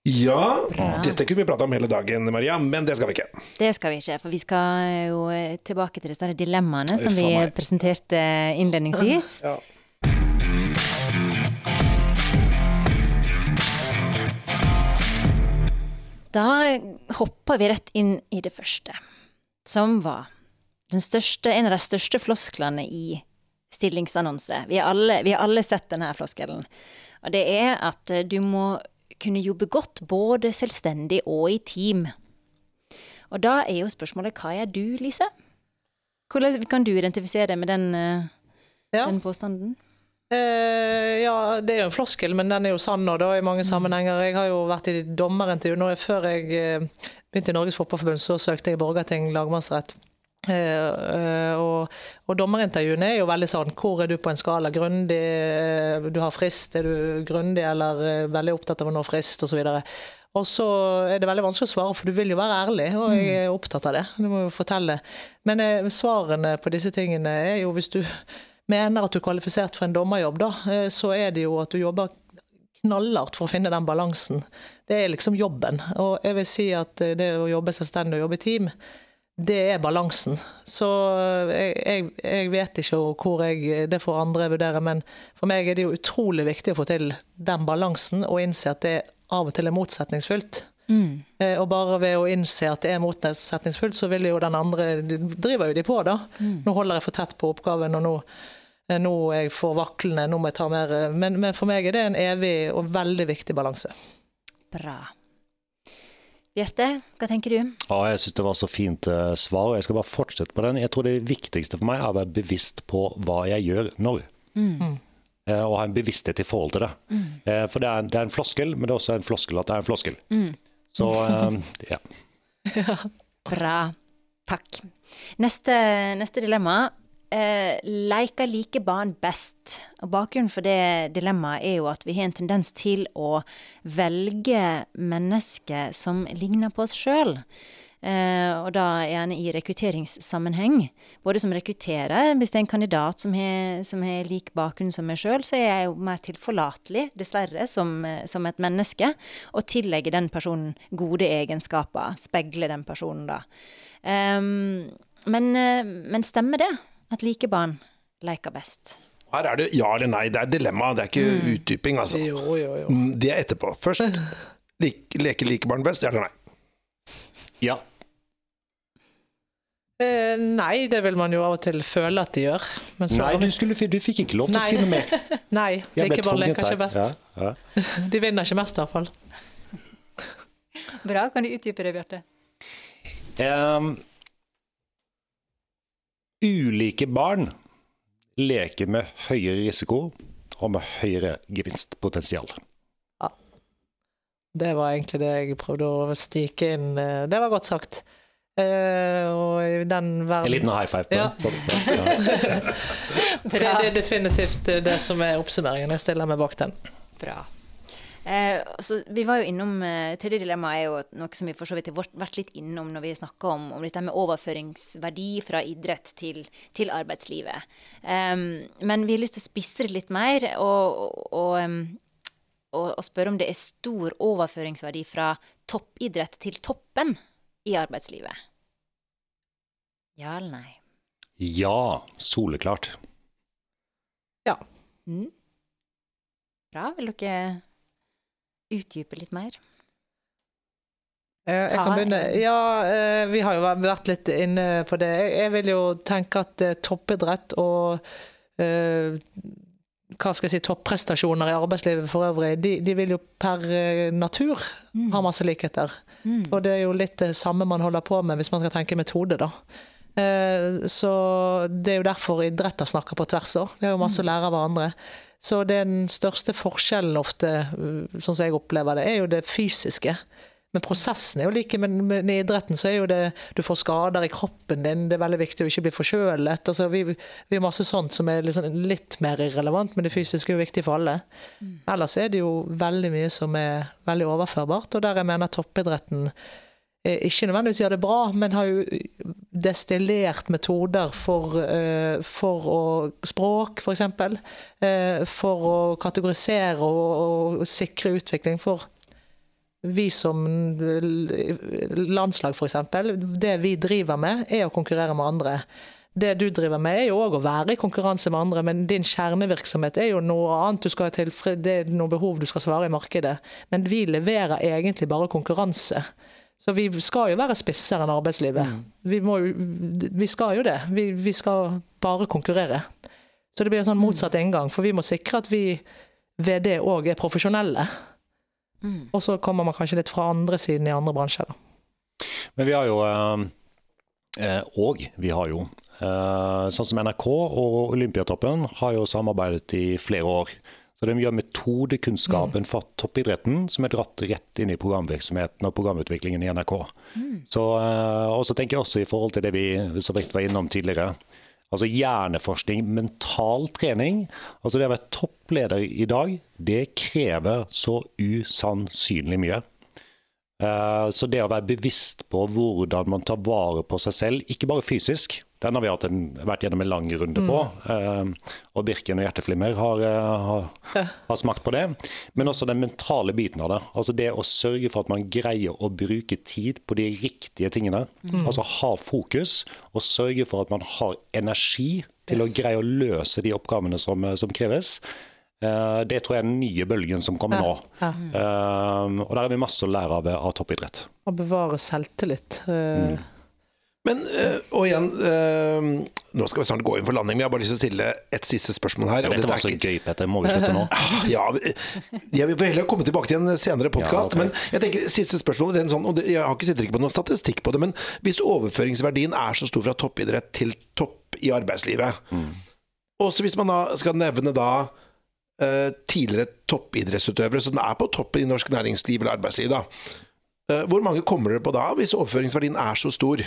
S1: Ja,
S3: Bra.
S1: dette kunne vi prata om hele dagen, Maria, men det skal vi ikke.
S3: Det skal vi ikke, for vi skal jo eh, tilbake til disse dilemmaene som vi presenterte innledningsvis.
S4: Ja.
S3: Da hopper vi rett inn i det første, som var største, en av de største flosklene i stillingsannonser. Vi har alle, vi har alle sett denne floskelen. Og det er at eh, du må kunne jobbe godt både selvstendig og i team. Og da er jo spørsmålet hva er du, Lise? Hvordan kan du identifisere deg med den, eh,
S4: Ja.
S3: den påstanden?
S4: Eh, ja, det er jo en floskel, men den er jo sann nå, da, i mange sammenhenger. Jeg har jo vært i dommerintervju nå. Før jeg eh, begynte i Norges Fotballforbund, så søkte jeg Borgarting lagmannsrett. Eh, og, og dommerintervjuene er jo veldig sånn Hvor er du på en skala? Grundig, eh, du har frist, er du grundig eller eh, veldig opptatt av å nå frist, osv. Og så er det veldig vanskelig å svare, for du vil jo være ærlig, og jeg er opptatt av det. Du må jo fortelle. Men svarene på disse tingene er jo hvis du mener at du er kvalifisert for en dommerjobb, da, så er det jo at du jobber knallhardt for å finne den balansen. Det er liksom jobben. Og jeg vil si at det å jobbe selvstendig og jobbe i team, det er balansen. Så eh, jeg, jeg, jeg vet ikke hvor jeg Det får andre vurdere, men for meg er det jo utrolig viktig å få til den balansen, og innse at det av og til er motsetningsfullt. Eh, Og bare ved å innse at det er motsetningsfullt, så vil jo den andre de driver jo de på, da. Nå holder jeg for tett på oppgaven, og nå, eh, nå er jeg for vaklende, nå må jeg ta mer men, men for meg er det en evig og veldig viktig balanse.
S3: Bra. Bjarte, hva tenker du?
S5: Ja, jeg syns det var så fint eh, svar, jeg skal bare fortsette på den. Jeg tror det viktigste for meg er å være bevisst på hva jeg gjør når. Eh, og ha en bevissthet i forhold til det. Eh, for det er, det er en floskel, men det er også en floskel at det er en floskel. Så ja. ja.
S3: Bra. Takk. Neste, neste dilemma. Eh, leker like barn best? Og Bakgrunnen for det dilemmaet er jo at vi har en tendens til å velge mennesker som ligner på oss sjøl. Eh, og da gjerne i rekrutteringssammenheng. Både som rekrutterer, hvis det er en kandidat som har, som har lik bakgrunn som meg sjøl, så er jeg jo mer tilforlatelig, dessverre, som, eh, som et menneske. Og tillegger den personen gode egenskaper. Speiler den personen, da. Eh, men, men stemmer det at like barn leker best?
S1: Her er det ja eller nei. Det er dilemma, det er ikke utdyping, altså.
S4: Jo, jo, jo.
S1: Mm, Det er etterpå. Først like, leker like barn best, ja eller nei?
S5: ja.
S4: Eh, nei, det vil man jo av og til føle at de gjør. Men så,
S5: Nei, du, skulle, du fikk ikke lov til å si noe mer.
S4: nei like barn leker ikke best.
S5: Ja, ja.
S4: De vinner ikke mest, i hvert fall.
S3: Bra, kan du utdype det, Bjarte?
S5: Em, ulike barn leker med høyere risiko og med høyere gevinstpotensial.
S4: Det var egentlig det jeg prøvde å stike inn. Det var godt sagt. Uh, og i den verden
S5: En liten high five på
S4: Ja.
S5: den. Ja.
S4: Det, det er definitivt det som er oppsummeringen. Jeg stiller meg bak den.
S3: Bra. Eh, så vi var jo innom eh, Tredje dilemma er jo noe som vi for så vidt har vært- litt innom når vi snakker om, om dette med overføringsverdi fra idrett til, til arbeidslivet. Em, men vi har lyst til å spisse det litt mer og, og, og, og spørre om det er stor overføringsverdi fra toppidrett til toppen i arbeidslivet. Ja eller nei?
S5: ja, soleklart.
S3: Mm. Bra. Vil dere utdype litt mer?
S4: Jeg kan begynne. Ja, eh, vi har jo vært litt inne på det. Jeg vil jo tenke at eh, toppidrett og hva skal jeg si, topprestasjoner i arbeidslivet for øvrig, de, de vil jo per natur mm. ha masse likheter. Mm. Og det er jo litt det samme man holder på med hvis man skal tenke metode, da. Så det er jo derfor idretter snakker på tvers òg. Vi har jo masse å lære av hverandre. Så den største forskjellen ofte, sånn som jeg opplever det, er jo det fysiske. Men prosessen er jo like. Men, men i idretten så er jo det Du får skader i kroppen din, det er veldig viktig å ikke bli forkjølet. Altså, vi, vi har masse sånt som er liksom litt mer irrelevant, men det fysiske er jo viktig for alle. Mm. Ellers er det jo veldig mye som er veldig overførbart, og der jeg mener toppidretten ikke nødvendigvis gjør det bra, men har jo destillert metoder for, uh, for å Språk, f.eks. For, for å kategorisere og, og sikre utvikling for vi som landslag, f.eks. Det vi driver med, er å konkurrere med andre. Det du driver med, er jo òg å være i konkurranse med andre, men din kjernevirksomhet er jo noe annet. Du skal til, det er noe behov du skal svare i markedet. Men vi leverer egentlig bare konkurranse. Så vi skal jo være spissere enn arbeidslivet. Mm. Vi, må, vi, skal jo det. Vi, vi, skal bare konkurrere. Så det blir en sånn motsatt inngang, for vi må sikre at vi ved det òg er profesjonelle. Mm. Og så kommer man kanskje litt fra andre siden i andre bransjer. Da.
S5: Men vi har jo eh, eh, Og vi har jo eh, Sånn som NRK og Olympiatoppen har jo samarbeidet i flere år. Så De gjør metodekunnskapen mm. for toppidretten som er dratt rett inn i programvirksomheten og programutviklingen i NRK. Mm. Så, og så tenker jeg også i forhold til det vi så vidt var innom tidligere. Altså hjerneforskning, mental trening. Altså det å være toppleder i dag, det krever så usannsynlig mye. Eh, så det å være bevisst på hvordan man tar vare på seg selv, ikke bare fysisk, den har vi en, vært gjennom en lang runde på. Mm. Uh, og Birken og Hjerteflimmer har, uh, har, har, smakt på det. Men også den mentale biten av det. Altså det å sørge for at man greier å bruke tid på de riktige tingene. Mm. Altså ha fokus, og sørge for at man har energi til yes. å greie å løse de oppgavene som, som kreves. Uh, det tror jeg er den nye bølgen som kommer nå. Ja. Ja. og der er vi masse å lære av, av toppidrett.
S4: Å bevare selvtillit. Mm.
S1: Men, øh, og igjen øh, Nå skal vi snart gå inn for landing, men jeg har bare lyst til å stille et siste spørsmål her.
S5: Ja, dette var så ikke... gøy, Petter. Må vi slutte nå?
S1: Ja, jeg vil heller komme tilbake til en senere podkast. Ja, okay. Men jeg tenker, siste spørsmål sånn, og Jeg har ikke sitter ikke på noen statistikk på det, men hvis overføringsverdien er så stor fra toppidrett til topp i arbeidslivet, mm. også hvis man da skal nevne da uh, tidligere toppidrettsutøvere som er på toppen i norsk næringsliv eller arbeidsliv, da. Hvor mange kommer dere på da, hvis overføringsverdien er så stor?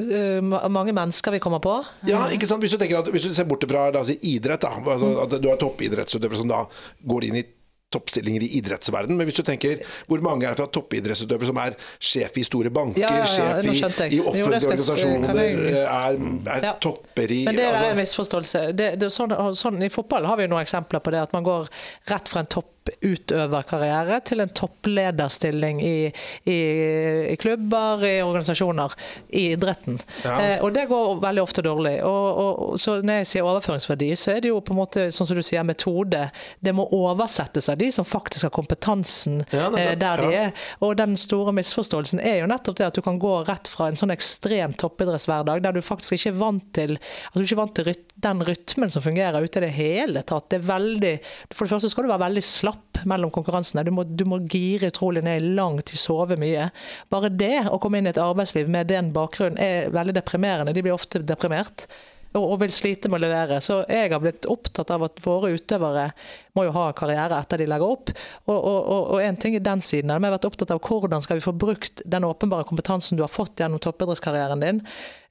S4: Eh, mange mennesker vi kommer på.
S1: Ja, ikke sant? Hvis du, at, hvis du ser bort fra si, idrett, da, altså, at du har toppidrettsutøver som da går inn i toppstillinger i idrettsverden, men hvis du tenker hvor mange er det fra toppidrettsutøvere som er sjef i store banker,
S4: ja, ja, ja,
S1: sjef i, i offentlige jo, organisasjoner, jeg... er, er topper i
S4: Men det er altså... en misforståelse. Det, det, sånn, sånn, I fotball har vi noen eksempler på det, at man går rett fra en topp topputøverkarriere til en topplederstilling i, i, i, klubber, i organisasjoner, i idretten. Ja. Eh, og det går veldig ofte dårlig. Og, og, så når jeg sier overføringsverdi, så er det jo på en måte, sånn som du sier, metode. Det må oversettes av de som faktisk har kompetansen ja, eh, der de er. Og den store misforståelsen er jo nettopp det at du kan gå rett fra en sånn ekstrem toppidrettshverdag der du faktisk ikke er vant til, altså du er ikke vant til den rytmen som fungerer ute i det hele tatt. Det er veldig, for det første skal du være veldig slapp glapp mellom konkurransene. Du må, du må gire utrolig ned langt, sove mye. Bare det å komme inn i et arbeidsliv med den bakgrunnen er veldig deprimerende. De blir ofte deprimert og vil slite med å levere. Så jeg har blitt opptatt av at våre utøvere må jo ha karriere etter de legger opp. Og, og, og en ting i den siden, vi har vært opptatt av hvordan skal vi få brukt den åpenbare kompetansen du har fått gjennom toppidrettskarrieren din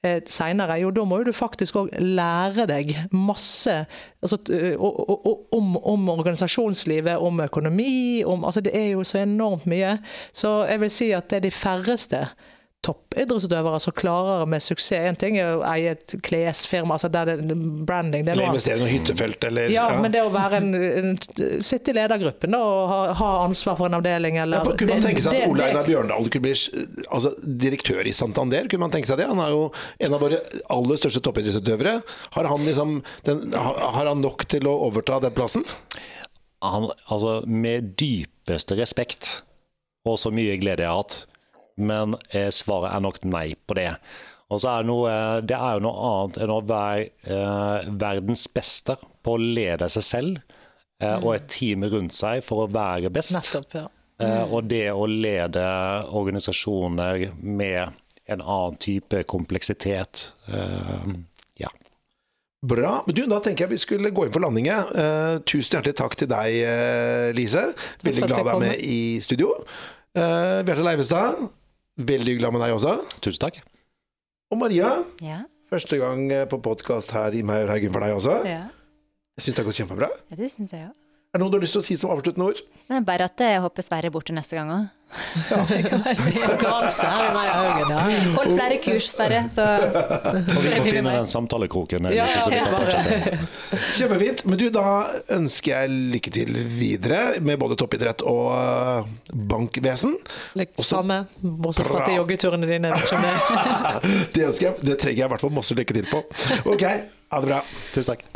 S4: eh, seinere. Jo, da må jo du faktisk òg lære deg masse altså, om, om, organisasjonslivet, om økonomi, om altså Det er jo så enormt mye. Så jeg vil si at det er de færreste toppidrettsutøvere som klarer med suksess En ting er å eie et klesfirma, altså der det er branding det
S1: er Eller investere i noe hyttefelt, eller
S4: ja, ja, men det å være en, en, sitte i ledergruppen da, og ha, ha, ansvar for en avdeling, eller
S1: ja, Kunne man tenke seg at Ole Einar Bjørndal kunne bli altså, direktør i Santander? Kunne man tenke seg det? Han er jo en av våre aller største toppidrettsutøvere. Har han, liksom, den, har han nok til å overta den plassen?
S5: Han, altså, med dypeste respekt og så mye glede jeg har hatt. Men eh, svaret er nok nei på det. Og så er det, noe, det er jo noe annet enn å være eh, verdens beste på å lede seg selv eh, og et team rundt seg for å være best.
S4: Nettopp, ja.
S5: Eh, og det å lede organisasjoner med en annen type kompleksitet. eh, ja.
S1: Bra. Men du, da tenker jeg vi skulle gå inn for landinget. Eh, tusen hjertelig takk til deg, eh, Lise. Veldig glad er med i studio. Bjarte Leivestad, veldig glad med deg også.
S5: Tusen takk.
S1: Og Maria,
S3: Ja,
S1: første gang eh, på podkast her i Maurhaugen for deg også.
S3: ja.
S1: Jeg syns det har gått kjempebra.
S3: ja det syns jeg òg.
S1: Er det noe du har lyst til å si som avsluttende ord?
S3: Er bare at jeg håper Sverre er borte neste gang òg.
S4: Ja.
S3: Hold flere kurs, Sverre, så
S5: Og vi må finne den samtalekroken.
S4: Ja, Ja,
S5: ja.
S1: Kjempefint. Men du, da ønsker jeg lykke til videre med både toppidrett og eh, bankvesen.
S4: Litt samme, bortsett fra til joggeturene dine.
S1: Det ønsker jeg. Det trenger jeg i hvert fall masse lykke til på. Ok, ha det bra.
S5: Tusen takk.